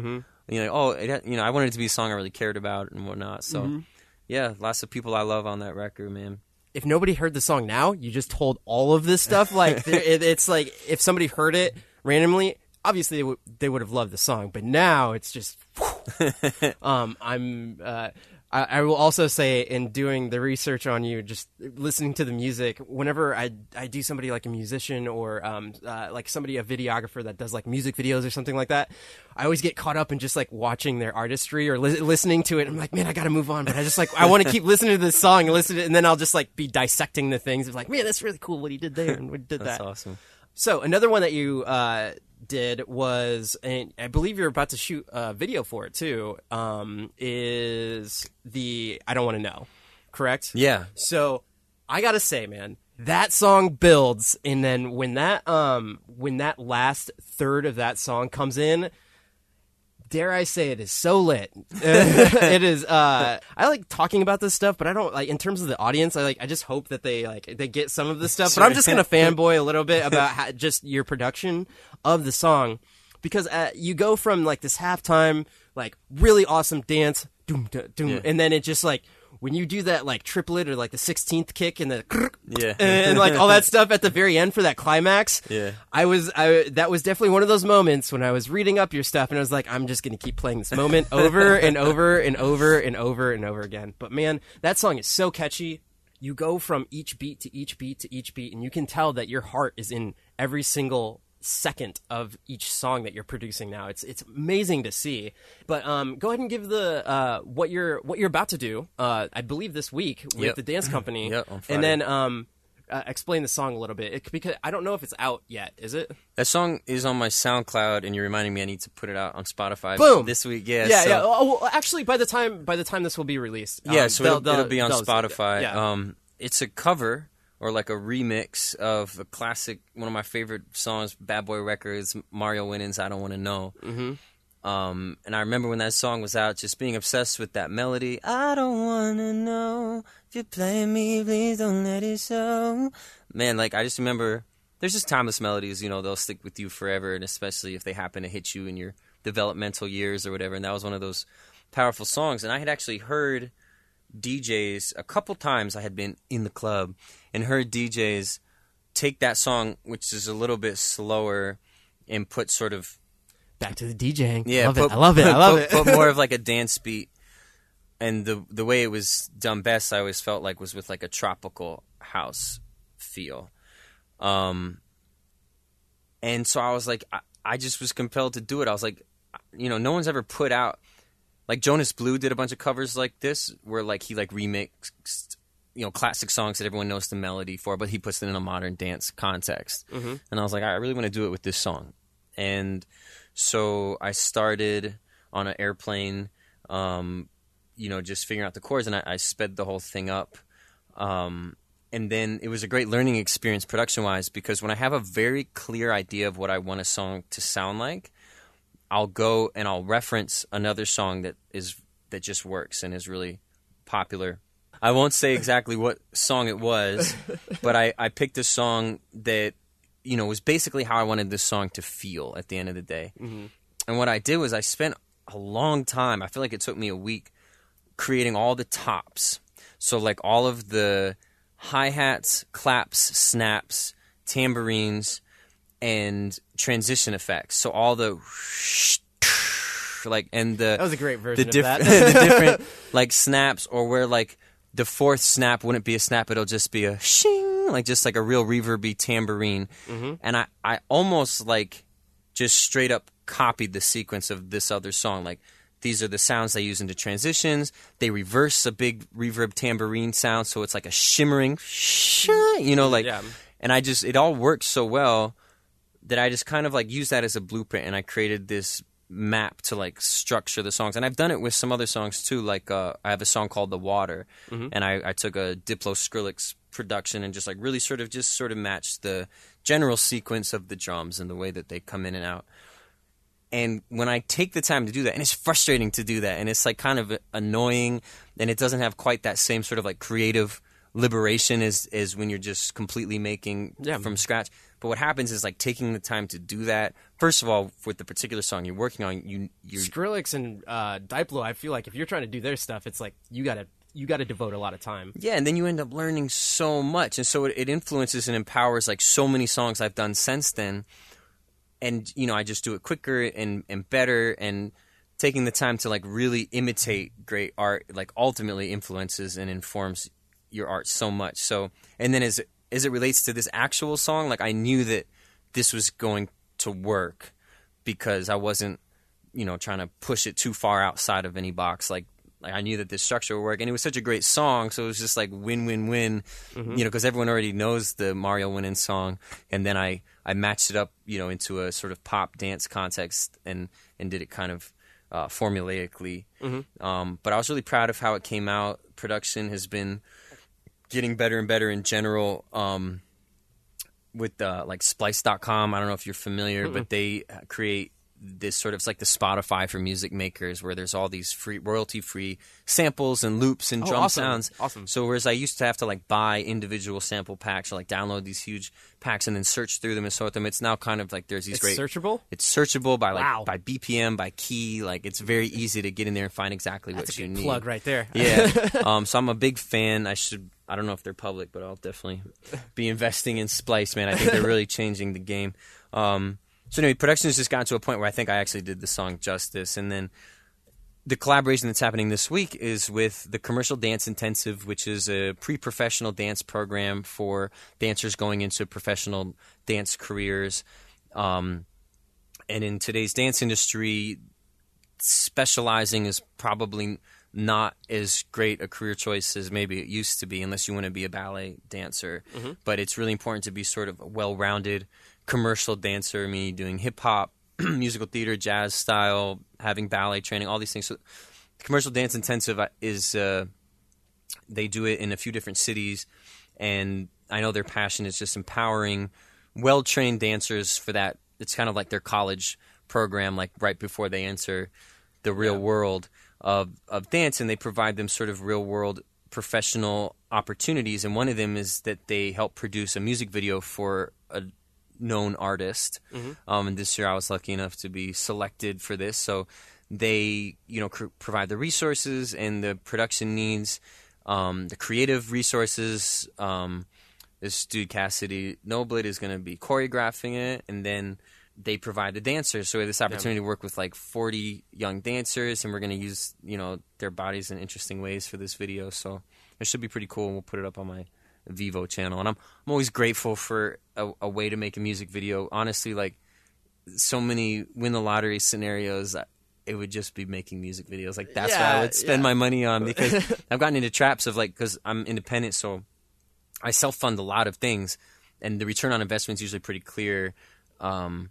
you know, oh, it, you know, I wanted it to be a song I really cared about and whatnot. So yeah, lots of people I love on that record, man. if nobody heard the song now, you just told all of this stuff. Like it, it's like if somebody heard it randomly, obviously they would they would have loved the song, but now it's just. um, I'm uh, I, I will also say, in doing the research on you, just listening to the music, whenever I I do somebody like a musician or um uh, like somebody a videographer that does like music videos or something like that, I always get caught up in just like watching their artistry or li- listening to it. I'm like, man, I got to move on, but I just like I want to keep listening to this song and listen to it, and then I'll just like be dissecting the things. It's like, man, that's really cool what he did there and what did That's that. awesome. So another one that you uh, did was, and I believe you're about to shoot a video for it too. Um, is the I don't want to know, correct? Yeah. So I gotta say, man, that song builds, and then when that um when that last third of that song comes in, dare I say it is so lit. it is. Uh, I like talking about this stuff, but I don't like in terms of the audience. I like. I just hope that they like they get some of this stuff. But I'm just gonna fanboy a little bit about how, just your production of the song because uh, you go from like this halftime like really awesome dance, doom, doom, doom, Yeah. and then it just like. When you do that like triplet or like the sixteenth kick and the Yeah. and like all that stuff at the very end for that climax, Yeah. I was I that was definitely one of those moments when I was reading up your stuff and I was like, I'm just gonna keep playing this moment over and over and over and over and over again. But man, that song is so catchy. You go from each beat to each beat to each beat, and you can tell that your heart is in every single second of each song that you're producing now. It's it's amazing to see. But um, go ahead and give the uh, what you're what you're about to do. Uh, I believe this week with Yep. the dance company. Yep, and then um, uh, explain the song a little bit it, because I don't know if it's out yet. Is it? That song is on my SoundCloud, and you're reminding me I need to put it out on Spotify Boom! this week. Yeah, yeah, so- yeah. Oh, well, actually, by the time by the time this will be released, Yeah, um, so they'll- it'll, they'll- it'll be on Spotify. Yeah. Um, it's a cover or like a remix of a classic, one of my favorite songs, Bad Boy Records, Mario Winans, I Don't Want to Know. Mm-hmm. Um, and I remember when that song was out, just being obsessed with that melody. I don't want to know if you play me, please don't let it show. Man, like I just remember, there's just timeless melodies. You know, they'll stick with you forever, and especially if they happen to hit you in your developmental years or whatever. And that was one of those powerful songs. And I had actually heard DJs a couple times I had been in the club and heard DJs take that song, which is a little bit slower, and put sort of back to the DJing. yeah, love put, it. I love it. I love put, it. put more of like a dance beat, and the the way it was done best, I always felt like was with like a tropical house feel, um, and so I was like, I, I just was compelled to do it. I was like, you know, no one's ever put out like Jonas Blue did a bunch of covers like this, where like he like remixed you know classic songs that everyone knows the melody for, but he puts it in a modern dance context. Mm-hmm. And I was like, I really want to do it with this song, and so I started on an airplane, um, you know, just figuring out the chords, and I, I sped the whole thing up. Um, and then it was a great learning experience production wise because when I have a very clear idea of what I want a song to sound like, I'll go and I'll reference another song that is that just works and is really popular. I won't say exactly what song it was, but I, I picked a song that you know was basically how I wanted this song to feel at the end of the day. Mm-hmm. And what I did was I spent a long time. I feel like it took me a week creating all the tops. So like all of the hi hats, claps, snaps, tambourines, and transition effects. So all the like and the that was a great version the, diff- that. the different like snaps or where like the fourth snap wouldn't be a snap it'll just be a shing like just like a real reverby tambourine mm-hmm. and I, I almost like just straight up copied the sequence of this other song like these are the sounds they use into transitions they reverse a big reverb tambourine sound so it's like a shimmering shine, you know like Yeah. and i just it all works so well that I just kind of like used that as a blueprint and I created this map to like structure the songs. And I've done it with some other songs too. Like uh, I have a song called The Water and I, I took a Diplo Skrillex production and just like really sort of just sort of matched the general sequence of the drums and the way that they come in and out. And when I take the time to do that, and it's frustrating to do that, and it's like kind of annoying, and it doesn't have quite that same sort of like creative liberation as as when you're just completely making Yeah. from scratch. But what happens is like taking the time to do that. First of all, with the particular song you're working on, you you Skrillex and uh, Diplo, I feel like if you're trying to do their stuff, it's like you gotta you gotta devote a lot of time. Yeah, and then you end up learning so much, and so it, it influences and empowers like so many songs I've done since then. And you know, I just do it quicker and and better, and taking the time to like really imitate great art like ultimately influences and informs your art so much. So and then as as it relates to this actual song, like I knew that this was going to work because I wasn't, you know, trying to push it too far outside of any box. Like, like I knew that this structure would work, and it was such a great song, so it was just like win, win, win. You know, because everyone already knows the Mario Winans song, and then I I matched it up, you know, into a sort of pop dance context, and and did it kind of uh, formulaically. Um, but I was really proud of how it came out. Production has been getting better and better in general. Um, with uh, like splice.com i don't know if you're familiar but they create this sort of it's like the spotify for music makers where there's all these free royalty free samples and loops and Oh, drum awesome. sounds Awesome. so whereas i used to have to like buy individual sample packs or like download these huge packs and then search through them and sort them it's now kind of like there's these It's great searchable. it's searchable by like Wow. by bpm by key like it's very easy to get in there and find exactly That's what you need plug right there. yeah. Um, so I'm a big fan. I should. I don't know if they're public, but I'll definitely be investing in Splice, man. I think they're really changing the game. Um, so anyway, production has just gotten to a point where I think I actually did the song justice, and then the collaboration that's happening this week is with the Commercial Dance Intensive, which is a pre-professional dance program for dancers going into professional dance careers. Um, and in today's dance industry, specializing is probably not as great a career choice as maybe it used to be unless you want to be a ballet dancer. But it's really important to be sort of a well-rounded commercial dancer meaning doing hip hop musical theater jazz style having ballet training all these things. So commercial dance intensive uh, is uh, they do it in a few different cities and i know their passion is just empowering well-trained dancers for that. It's kind of like their college program like right before they enter the real world of of dance and they provide them sort of real world professional opportunities. And one of them is that they help produce a music video for a known artist. Um, and this year I was lucky enough to be selected for this. So they you know cr- provide the resources and the production needs um, the creative resources. Um, this dude Cassidy Noblett is going to be choreographing it, and then they provide the dancers. So we have this opportunity to work with like 40 young dancers, and we're going to use you know their bodies in interesting ways for this video. So it should be pretty cool, and we'll put it up on my Vevo channel. And I'm I'm always grateful for a, a way to make a music video. Honestly, like so many win the lottery scenarios. It would just be making music videos. Like that's what I would spend yeah. my money on because I've gotten into traps of like because I'm independent, so I self fund a lot of things, and the return on investment is usually pretty clear. Um,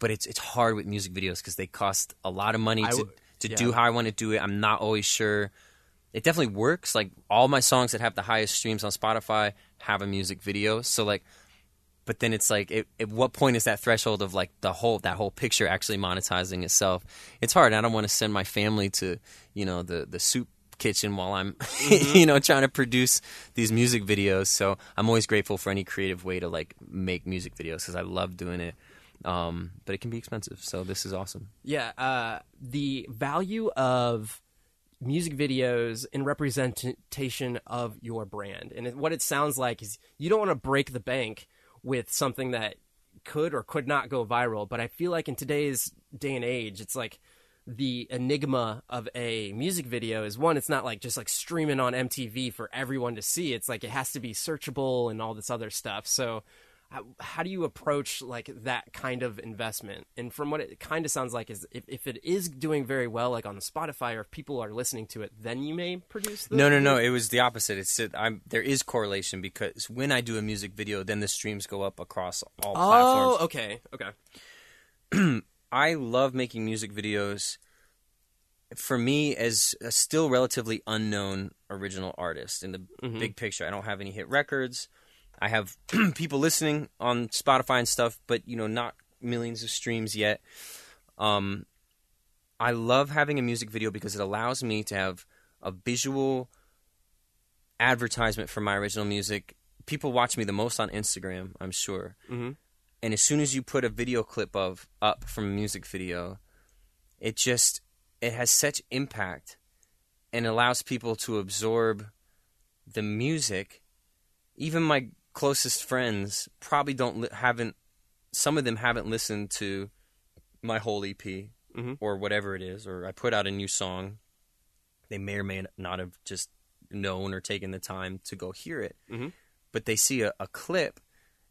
but it's it's hard with music videos because they cost a lot of money I to w- to yeah. do how I want to do it. I'm not always sure. It definitely works. Like all my songs that have the highest streams on Spotify have a music video. So like, but then it's like, it, at what point is that threshold of like the whole that whole picture actually monetizing itself? It's hard. I don't want to send my family to you know the the soup kitchen while I'm mm-hmm. you know trying to produce these music videos. So I'm always grateful for any creative way to like make music videos because I love doing it. Um, but it can be expensive. So this is awesome. Yeah, uh, the value of music videos in representation of your brand, and what it sounds like is you don't want to break the bank with something that could or could not go viral. But I feel like in today's day and age, it's like the enigma of a music video is one it's not like just like streaming on MTV for everyone to see it's like it has to be searchable and all this other stuff so how, how do you approach like that kind of investment and from what it kind of sounds like is if, if it is doing very well like on spotify or if people are listening to it then you may produce the No, no, no. It was the opposite. It's that I'm, there is correlation because when I do a music video, then the streams go up across all platforms oh platforms. okay okay I love making music videos. For me, as a still relatively unknown original artist in the mm-hmm. big picture, I don't have any hit records. I have people listening on Spotify and stuff, but you know, not millions of streams yet. Um, I love having a music video because it allows me to have a visual advertisement for my original music. People watch me the most on Instagram, I'm sure. Mhm. And as soon as you put a video clip of up from a music video, it just it has such impact and allows people to absorb the music. Even my closest friends probably don't li- haven't some of them haven't listened to my whole EP Mhm. or whatever it is, or I put out a new song, they may or may not have just known or taken the time to go hear it. Mhm. But they see a, a clip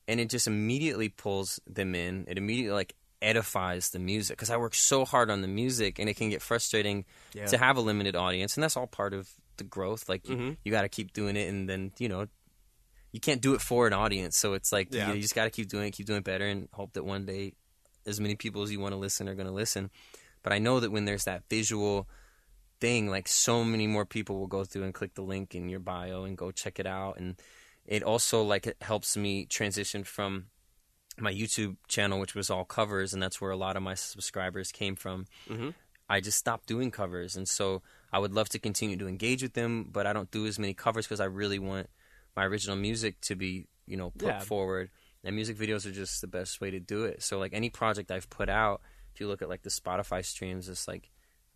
and it just immediately pulls them in. It immediately like edifies the music because I work so hard on the music and it can get frustrating Yeah. to have a limited audience and that's all part of the growth like you, Mhm. you got to keep doing it and then you know you can't do it for an audience. So it's like Yeah. you, you just got to keep doing it keep doing it better and hope that one day as many people as you want to listen are going to listen. But I know that when there's that visual thing like so many more people will go through and click the link in your bio and go check it out. And it also like it helps me transition from my YouTube channel which was all covers and that's where a lot of my subscribers came from. Mhm. I just stopped doing covers. And so I would love to continue to engage with them but I don't do as many covers because I really want my original music to be you know put Yeah. forward and music videos are just the best way to do it so like any project I've put out if you look at like the Spotify streams it's like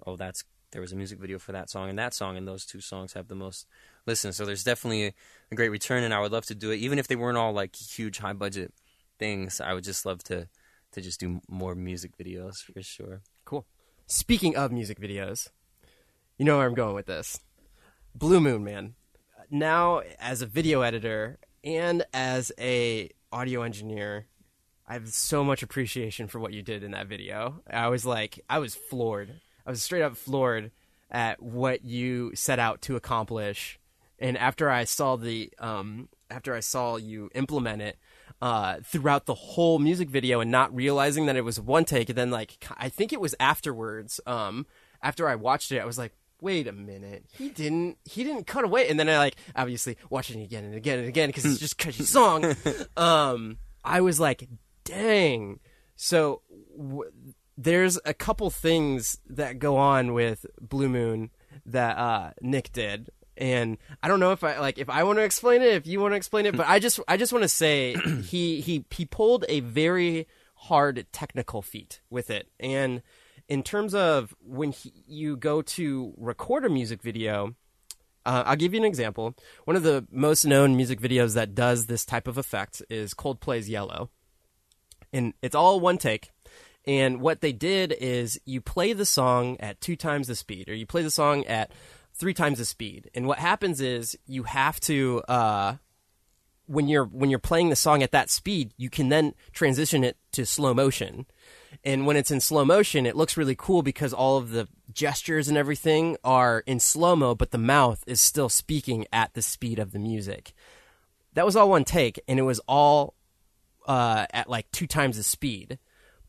oh that's there was a music video for that song and that song and those two songs have the most listens so there's definitely a, a great return and I would love to do it even if they weren't all like huge high budget things I would just love to to just do more music videos for sure Cool. Speaking of music videos, you know where I'm going with this. Blue Moon, man. Now, as a video editor and as a audio engineer, I have so much appreciation for what you did in that video. I was like, I was floored. I was straight up floored at what you set out to accomplish. And after I saw the, um, after I saw you implement it, uh, throughout the whole music video and not realizing that it was one take, and then like I think it was afterwards, um, after I watched it, I was like, wait a minute, he didn't, he didn't cut away, and then I like obviously watching it again and again and again because it's just a catchy song. um, I was like, dang. So w- there's a couple things that go on with Blue Moon that uh, Nick did, and I don't know if I like if I want to explain it, if you want to explain it, but I just I just want to say he he he pulled a very hard technical feat with it, and in terms of when he, you go to record a music video. Uh, I'll give you an example. One of the most known music videos that does this type of effect is Coldplay's Yellow and it's all one take. And what they did is you play the song at two times the speed, or you play the song at three times the speed. And what happens is you have to uh, when you're when you're playing the song at that speed, you can then transition it to slow motion. And when it's in slow motion, it looks really cool because all of the gestures and everything are in slow mo, but the mouth is still speaking at the speed of the music. That was all one take, and it was all uh, at like two times the speed.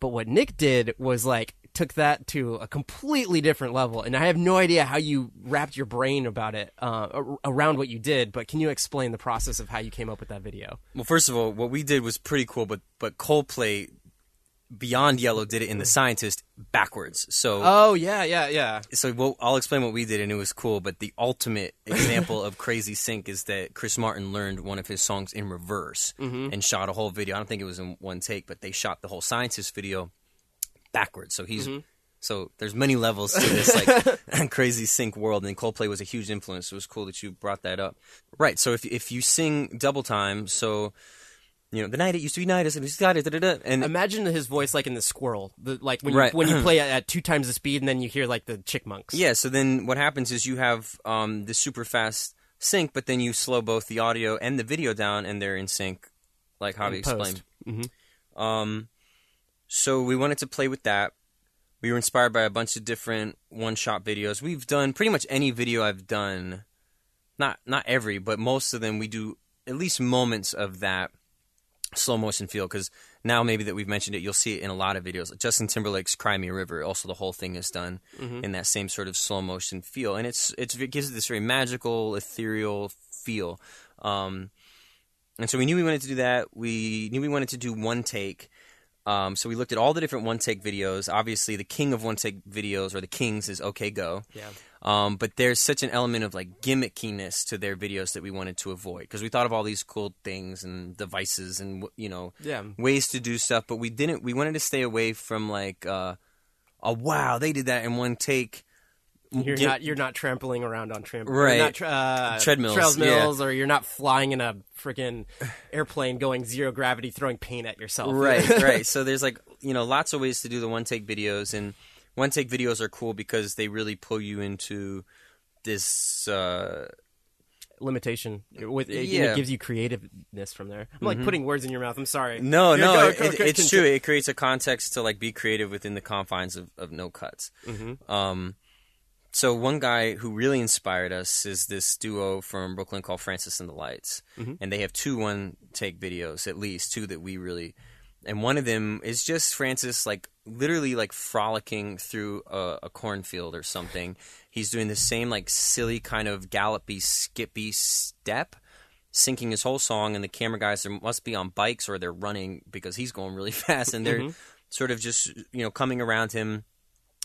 But what Nick did was like took that to a completely different level, and I have no idea how you wrapped your brain about it uh, around what you did. But can you explain the process of how you came up with that video? Well, first of all, what we did was pretty cool, but but Coldplay Beyond Yellow did it in The mm-hmm. Scientist backwards. So Oh yeah, yeah, yeah. so we'll, I'll explain what we did, and it was cool. But the ultimate example of crazy sync is that Chris Martin learned one of his songs in reverse mm-hmm. and shot a whole video. I don't think it was in one take, but they shot the whole Scientist video backwards. So he's mm-hmm. so there's many levels to this like crazy sync world, and Coldplay was a huge influence. So it was cool that you brought that up. Right. So if if you sing double time, so you know the night it used to be night, and da da da and Imagine his voice like in the squirrel, the, like when Right. you when you play it at two times the speed, and then you hear like the chickmunks. Yeah, so then what happens is you have um, the super fast sync, but then you slow both the audio and the video down, and they're in sync, like Javi In explained. post. Um, so we wanted to play with that. We were inspired by a bunch of different one-shot videos. We've done pretty much any video I've done, not not every, but most of them. We do at least moments of that slow motion feel because now maybe that we've mentioned it, you'll see it in a lot of videos. Justin Timberlake's "Cry Me a River." Also, the whole thing is done in that same sort of slow motion feel, and it's it's it gives it this very magical, ethereal feel. Um, and so we knew we wanted to do that. We knew we wanted to do one take. Um, so we looked at all the different one take videos. Obviously, the king of one take videos, or the kings, is OK Go. Yeah. Um, but there's such an element of like gimmickiness to their videos that we wanted to avoid because we thought of all these cool things and devices and you know Yeah. ways to do stuff, but we didn't. We wanted to stay away from like uh, a wow they did that in one take. You're Gi- not you're not trampling around on tramp Right. You're not tra- uh, Treadmills, treadmills, or you're not flying in a freaking airplane going zero gravity, throwing paint at yourself. right right so there's like you know lots of ways to do the one take videos and one take videos are cool because they really pull you into this. Uh, Limitation with it, Yeah. it gives you creativeness from there. I'm like putting words in your mouth. I'm sorry. no, Yeah, no, go- it, go- it- go- it's true. It creates a context to like be creative within the confines of, of no cuts. Mm-hmm. Um, so one guy who really inspired us is this duo from Brooklyn called Francis and the Lights, Mm-hmm. and they have two one take videos at least two that we really. And one of them is just Francis, like literally like frolicking through a, a cornfield or something. He's doing the same like silly kind of gallopy, skippy step, syncing his whole song. And the camera guys are, must be on bikes or they're running because he's going really fast, and they're mm-hmm. sort of just you know coming around him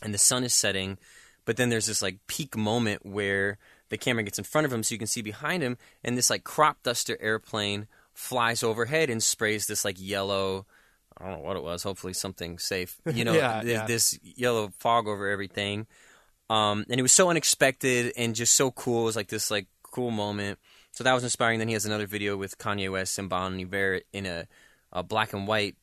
and the sun is setting but then there's this like peak moment where the camera gets in front of him so you can see behind him and this like crop duster airplane flies overhead and sprays this like yellow I don't know what it was hopefully something safe you know Yeah, th- yeah. this yellow fog over everything um, and it was so unexpected and just so cool it was like this like cool moment so that was inspiring then he has another video with Kanye West and Bon Iver in a, a black and white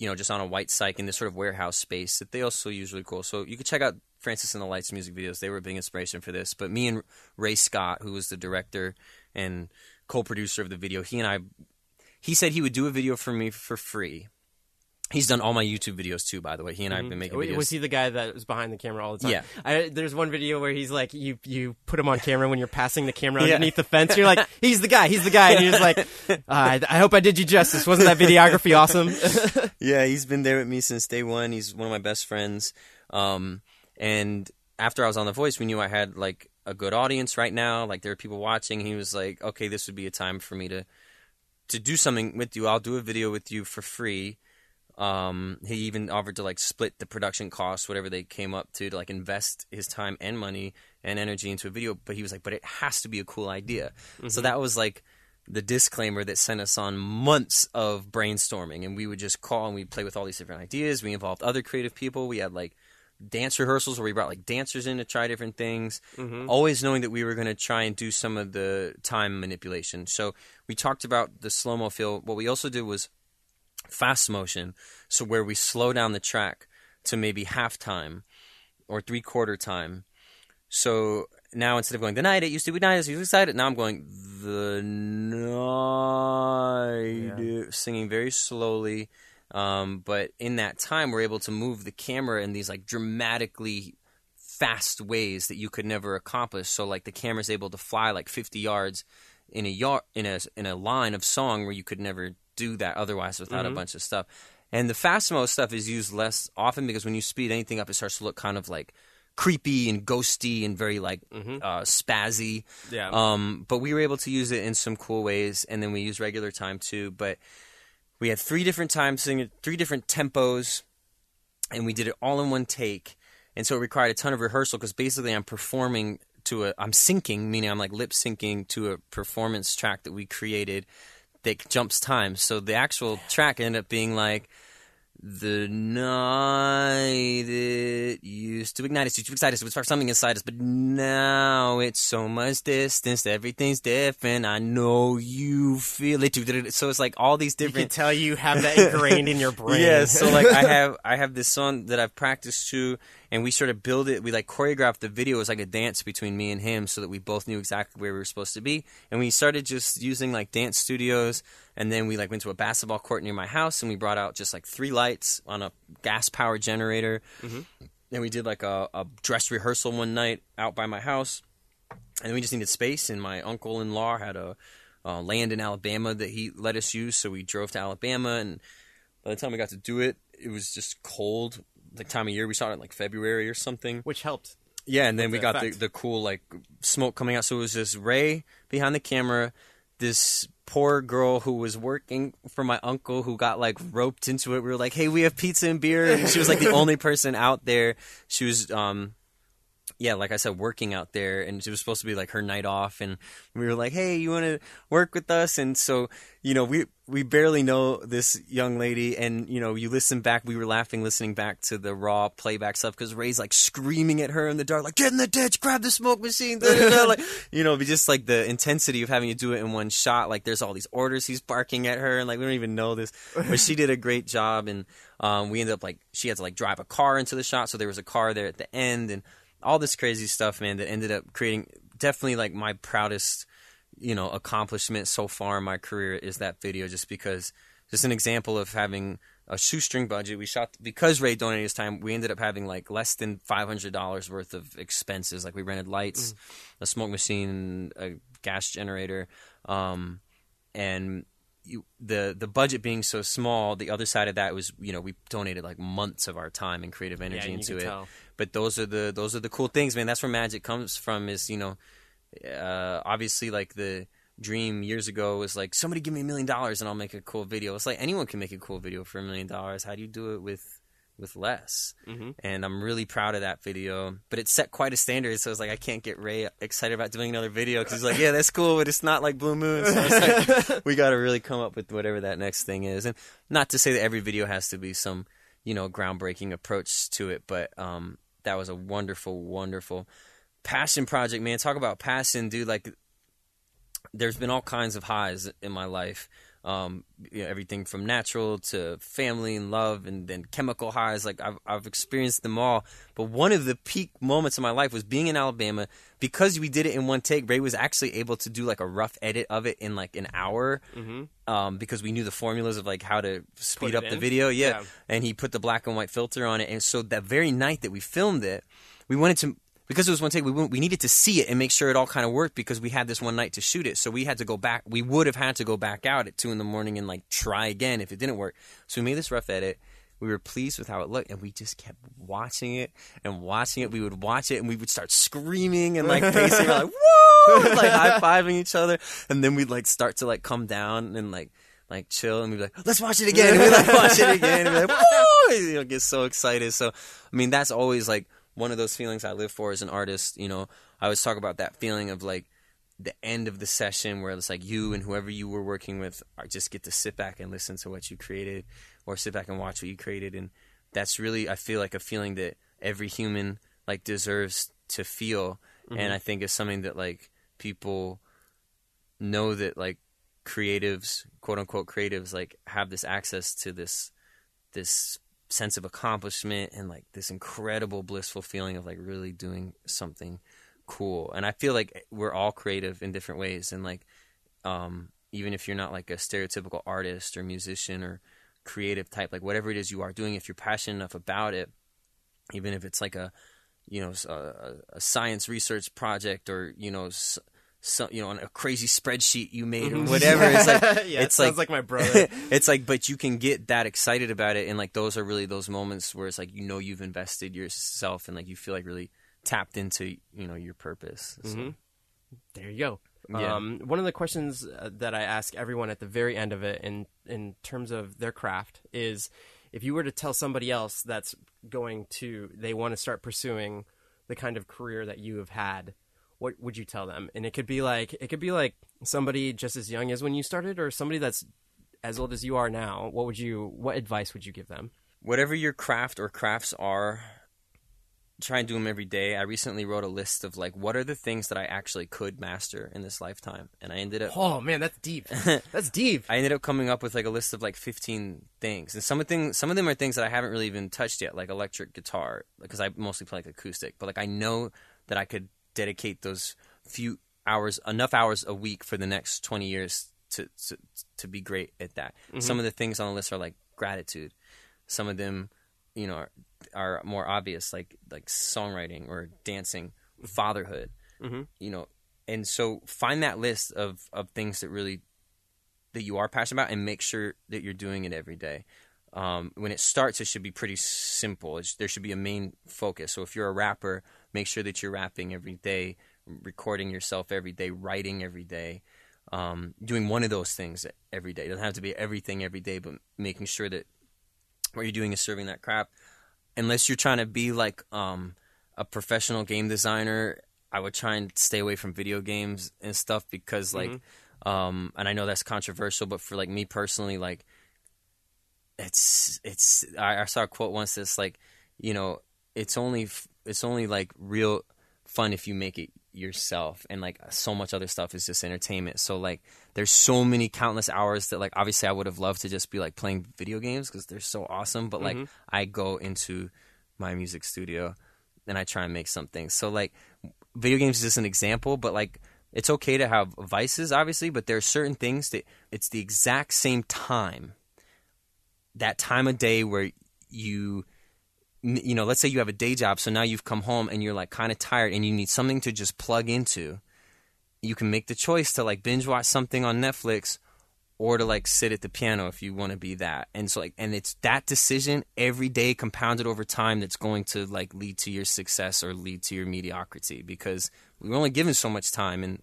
you know, just on a white cyc in this sort of warehouse space that they also use really cool. So you could check out Francis and the Lights music videos. They were a big inspiration for this. But me and Ray Scott, who was the director and co-producer of the video, he and I, he said he would do a video for me for free. He's done all my YouTube videos too, by the way. He and I have been making videos. Was he the guy that was behind the camera all the time? Yeah. I, there's one video where he's like, you you put him on camera when you're passing the camera Yeah. underneath the fence. You're like, he's the guy, he's the guy, and you're just like, uh, I, I hope I did you justice. Wasn't that videography awesome? Yeah, he's been there with me since day one. He's one of my best friends. Um, and after I was on The Voice, we knew I had like a good audience right now. Like there are people watching. He was like, "Okay, this would be a time for me to to do something with you. I'll do a video with you for free." Um, he even offered to like split the production costs, whatever they came up to, to like invest his time and money and energy into a video. But he was like, "But it has to be a cool idea." So that was like the disclaimer that sent us on months of brainstorming and we would just call and we'd play with all these different ideas. We involved other creative people. We had like dance rehearsals where we brought like dancers in to try different things always knowing that we were going to try and do some of the time manipulation. So we talked about the slow mo feel. What we also did was fast motion so where we slow down the track to maybe half time or three quarter time. So now instead of going the night it used to be night it used to be excited now I'm going the night singing very slowly. Um, but in that time we're able to move the camera in these like dramatically fast ways that you could never accomplish. So like the camera's able to fly like 50 yards in a yard in a in a line of song where you could never do that otherwise without a bunch of stuff and the fast mo stuff is used less often because when you speed anything up it starts to look kind of like creepy and ghosty and very like uh, spazzy. Yeah. Um, but we were able to use it in some cool ways, and then we use regular time too. But we had three different times, three different tempos, and we did it all in one take. And so it required a ton of rehearsal because basically I'm performing to a, I'm syncing, meaning I'm like lip syncing to a performance track that we created that jumps time. So the actual track ended up being like the night it used to ignite us, used to excite us, it would spark something inside us, but now it's so much distance, everything's different. I know you feel it too. So it's like all these you can different tell you have that ingrained in your brain. yeah, so like I have I have this song that I've practiced to, and we sort of build it. We like choreographed the video as like a dance between me and him, so that we both knew exactly where we were supposed to be. And we started just using like dance studios, and then we like went to a basketball court near my house, and we brought out just like three lights on a gas power generator. And we did like a, a dress rehearsal one night out by my house, and we just needed space. And my uncle in law had a uh, land in Alabama that he let us use, so we drove to Alabama. And by the time we got to do it, it was just cold. Like time of year, we saw it in like February or something. which helped. Yeah, and then we the got the, effect. the cool like smoke coming out. So it was just Ray behind the camera, this poor girl who was working for my uncle who got like roped into it. We were like, "Hey, we have pizza and beer," and she was like the only person out there. She was um yeah, like I said, working out there, and it was supposed to be like her night off, and we were like, "Hey, you want to work with us?" And so, you know, we we barely know this young lady, and you know, you listen back, we were laughing listening back to the raw playback stuff because Ray's like screaming at her in the dark, like, "Get in the ditch, grab the smoke machine!" da, da, da. like, you know, just like the intensity of having to do it in one shot, like there's all these orders he's barking at her, and like we don't even know this, but she did a great job, and um, we ended up like she had to like drive a car into the shot, so there was a car there at the end, and all this crazy stuff, man, that ended up creating definitely like my proudest, you know, accomplishment so far in my career is that video just because just an example of having a shoestring budget. We shot because Ray donated his time. We ended up having like less than five hundred dollars worth of expenses. Like we rented lights, a smoke machine, a gas generator, um, and you, the the budget being so small. The other side of that was you know we donated like months of our time and creative energy and into it. tell. But those are the those are the cool things, man. That's where magic comes from. Is you know, uh, obviously like the dream years ago was like somebody give me a million dollars and I'll make a cool video. It's like anyone can make a cool video for a million dollars. How do you do it with with less? Mhm. And I'm really proud of that video. But it set quite a standard, so it's like I can't get Ray excited about doing another video because he's like, yeah, that's cool, but it's not like Blue Moon. So it's like, we got to really come up with whatever that next thing is. And not to say that every video has to be some you know groundbreaking approach to it, but um, that was a wonderful, wonderful passion project, man. Talk about passion, dude. Like there's been all kinds of highs in my life. Um, you know, everything from natural to family and love, and then chemical highs. Like I've I've experienced them all. But one of the peak moments of my life was being in Alabama because we did it in one take. Ray was actually able to do like a rough edit of it in like an hour, um, because we knew the formulas of like how to speed up the video. Yeah. Yeah. and he put the black and white filter on it. And so that very night that we filmed it, we wanted to because it was one take. We we needed to see it and make sure it all kind of worked because we had this one night to shoot it. So we had to go back. We would have had to go back out at two in the morning and like try again if it didn't work. So we made this rough edit. We were pleased with how it looked, and we just kept watching it and watching it. We would watch it, and we would start screaming and like pacing, We're like whoa, and, like high fiving each other, and then we'd like start to like come down and like like chill, and we'd be like, let's watch it again, and we like watch it again, and be like whoa, you know, get so excited. So I mean, that's always like one of those feelings I live for as an artist. You know, I always talk about that feeling of like the end of the session where it's like you and whoever you were working with are just get to sit back and listen to what you created or sit back and watch what you created and that's really I feel like a feeling that every human like deserves to feel and mm-hmm. I think it's something that like people know that like creatives quote unquote creatives like have this access to this this sense of accomplishment and like this incredible blissful feeling of like really doing something cool. And i feel like we're all creative in different ways. And like um even if you're not like a stereotypical artist or musician or creative type like whatever it is you are doing if you're passionate enough about it even if it's like a you know a science research project or you know some you know on a crazy spreadsheet you made or whatever it's like yeah, it's it sounds like, my brother. it's like but you can get that excited about it and like those are really those moments where it's like you know you've invested yourself and like you feel like really tapped into you know your purpose So, Mhm. There you go. Yeah. Um, one of the questions uh, that I ask everyone at the very end of it, in in terms of their craft, is if you were to tell somebody else that's going to they want to start pursuing the kind of career that you have had, what would you tell them? And it could be like it could be like somebody just as young as when you started, or somebody that's as old as you are now. What would you? What advice would you give them? whatever your craft or crafts are try and do them every day i recently wrote a list of like what are the things that i actually could master in this lifetime and i ended up Oh man, that's deep. That's deep. I ended up coming up with like a list of like 15 things, and some of things, some of them are things that I haven't really even touched yet, like electric guitar, because I mostly play like acoustic. But like I know that I could dedicate those few hours, enough hours a week for the next 20 years to to, to be great at that. Some of the things on the list are like gratitude. Some of them, you know, are, are more obvious, like like songwriting or dancing, fatherhood. Mhm. You know, and so find that list of of things that really that you are passionate about and make sure that you're doing it every day. Um, when it starts, it should be pretty simple. It's, there should be a main focus. So if you're a rapper, make sure that you're rapping every day, recording yourself every day, writing every day, um, doing one of those things every day. It doesn't have to be everything every day, but making sure that what you're doing is serving that crap. Unless you're trying to be like um, a professional game designer, I would try and stay away from video games and stuff because like um and I know that's controversial, but for like me personally like it's it's I, I saw a quote once that's like, you know, it's only f- it's only like real fun if you make it yourself and like so much other stuff is just entertainment. So like there's so many countless hours that like obviously i would have loved to just be like playing video games because they're so awesome but like mm-hmm. i go into my music studio and i try and make something. So like video games is just an example but like it's okay to have vices obviously but there are certain things that it's the exact same time that time of day where you you know, let's say you have a day job, so now you've come home and you're like kind of tired and you need something to just plug into. You can make the choice to like binge watch something on Netflix or to like sit at the piano if you want to be that. And so like and it's that decision every day compounded over time that's going to like lead to your success or lead to your mediocrity because we're only given so much time and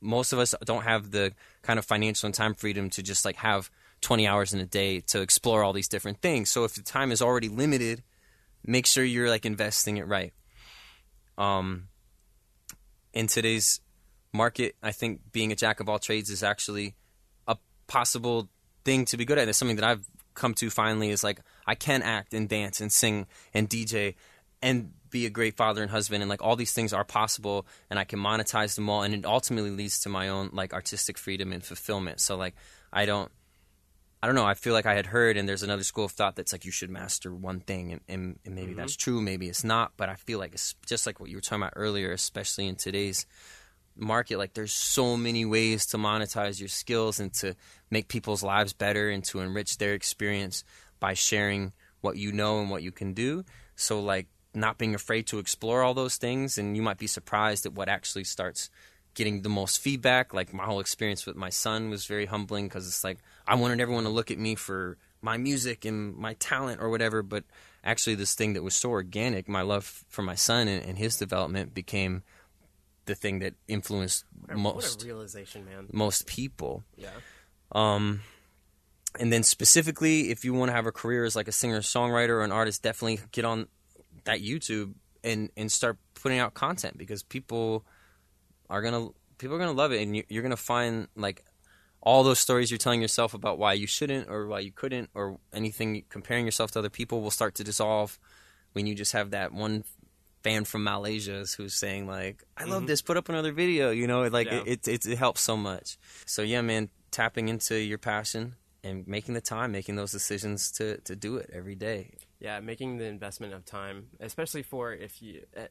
most of us don't have the kind of financial and time freedom to just like have 20 hours in a day to explore all these different things. So if the time is already limited, make sure you're like investing it right. Um, in today's market, I think being a jack of all trades is actually a possible thing to be good at. It's something that I've come to finally is like I can act and dance and sing and DJ and be a great father and husband and like all these things are possible and I can monetize them all and it ultimately leads to my own like artistic freedom and fulfillment. So like I don't I don't know. I feel like I had heard, and there's another school of thought that's like you should master one thing, and, and, and maybe that's mm-hmm. true, maybe it's not. But I feel like it's just like what you were talking about earlier, especially in today's market. Like there's so many ways to monetize your skills and to make people's lives better and to enrich their experience by sharing what you know and what you can do. So like not being afraid to explore all those things, and you might be surprised at what actually starts getting the most feedback. Like my whole experience with my son was very humbling because it's like I wanted everyone to look at me for my music and my talent or whatever, but actually this thing that was so organic, my love for my son and, and his development became the thing that influenced most What a realization, man. most people. Yeah. Um, and then specifically, if you want to have a career as like a singer songwriter or an artist, definitely get on that YouTube and and start putting out content because people are gonna people are gonna love it, and you, you're gonna find like all those stories you're telling yourself about why you shouldn't or why you couldn't or anything comparing yourself to other people will start to dissolve when you just have that one fan from Malaysia who's saying like, "I love this. Put up another video." You know, like Yeah. it, it it it helps so much. So yeah, man, tapping into your passion and making the time, making those decisions to to do it every day. Yeah, making the investment of time, especially for if you, uh,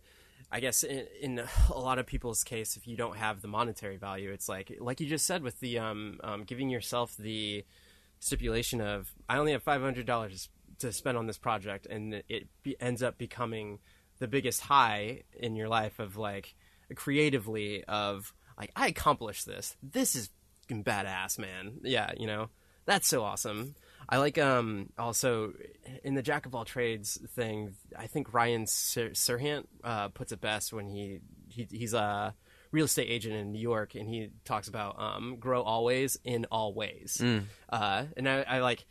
I guess in, in a lot of people's case, if you don't have the monetary value, it's like like you just said with the um, um giving yourself the stipulation of I only have five hundred dollars to spend on this project, and it be, ends up becoming the biggest high in your life of like creatively of like I accomplished this. This is badass, man. Yeah, you know that's so awesome. I like um also in the jack of all trades thing. I think Ryan Ser- Serhant uh, puts it best when he, he he's a real estate agent in New York and he talks about um grow always in all ways. Uh, and I, I like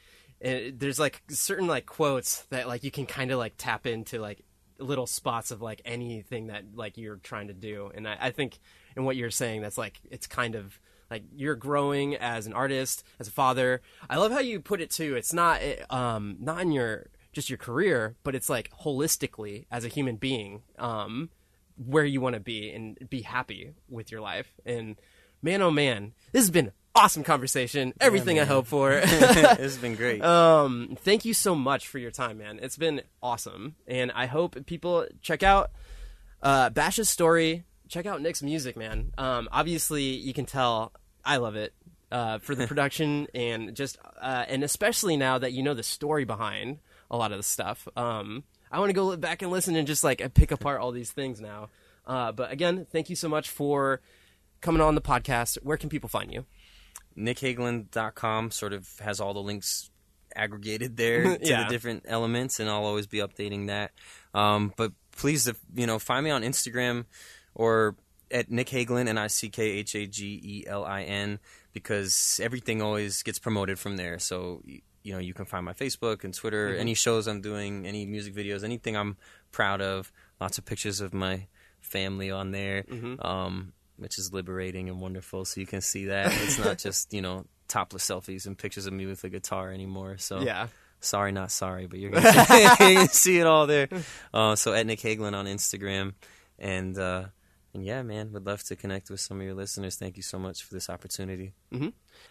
uh, there's like certain like quotes that like you can kind of like tap into like little spots of like anything that like you're trying to do and I, I think in what you're saying that's like it's kind of like you're growing as an artist as a father i love how you put it too it's not um not in your just your career but it's like holistically as a human being um where you want to be and be happy with your life and man oh man this has been awesome conversation everything i hope for this has been great. um, thank you so much for your time, man. It's been awesome, and I hope people check out uh, Bash's story. Check out Nick's music, man. Um, obviously, you can tell I love it uh, for the production and just uh, and especially now that you know the story behind a lot of the stuff. Um, I want to go back and listen and just like pick apart all these things now. Uh, but again, thank you so much for coming on the podcast. Where can people find you? nickhagelin.com sort of has all the links aggregated there to Yeah. the different elements and I'll always be updating that. Um, but please, if, you know, find me on Instagram or at Nick Hagelin, N-I-C-K-H-A-G-E-L-I-N, because everything always gets promoted from there. So, you know, you can find my Facebook and Twitter, any shows I'm doing, any music videos, anything I'm proud of. lots of pictures of my family on there, Mm-hmm. um, which is liberating and wonderful. So you can see that it's not just you know topless selfies and pictures of me with a guitar anymore. So Yeah. sorry, not sorry, but you're gonna see, you're gonna see it all there. Uh, so at Nick Hagelin on Instagram, and uh, and yeah, man, would love to connect with some of your listeners. Thank you so much for this opportunity.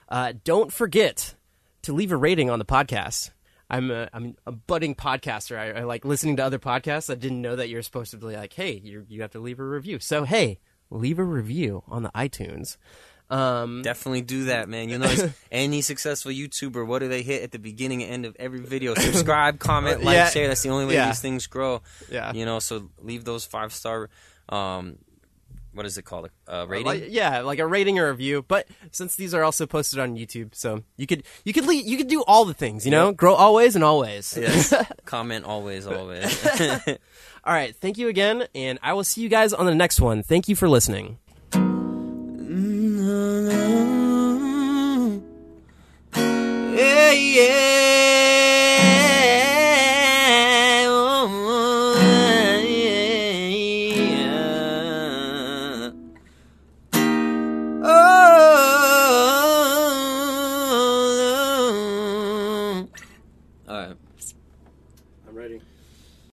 Uh, don't forget to leave a rating on the podcast. I'm a, I'm a budding podcaster. I, I like listening to other podcasts. I didn't know that you're supposed to be like, hey, you you have to leave a review. So hey, leave a review on the iTunes. Um, Definitely do that, man. You know, any successful YouTuber, what do they hit at the beginning and end of every video? Subscribe, comment, like, Yeah. share. That's the only way Yeah. these things grow. Yeah. You know, so leave those five star. Um, what is it called a uh, rating? Like, yeah, like a rating or review. But since these are also posted on YouTube, so you could you could lead, you could do all the things. You know, grow always and always. Yes, comment always, always. all right, thank you again, and I will see you guys on the next one. Thank you for listening. Mm-hmm. Yeah, yeah.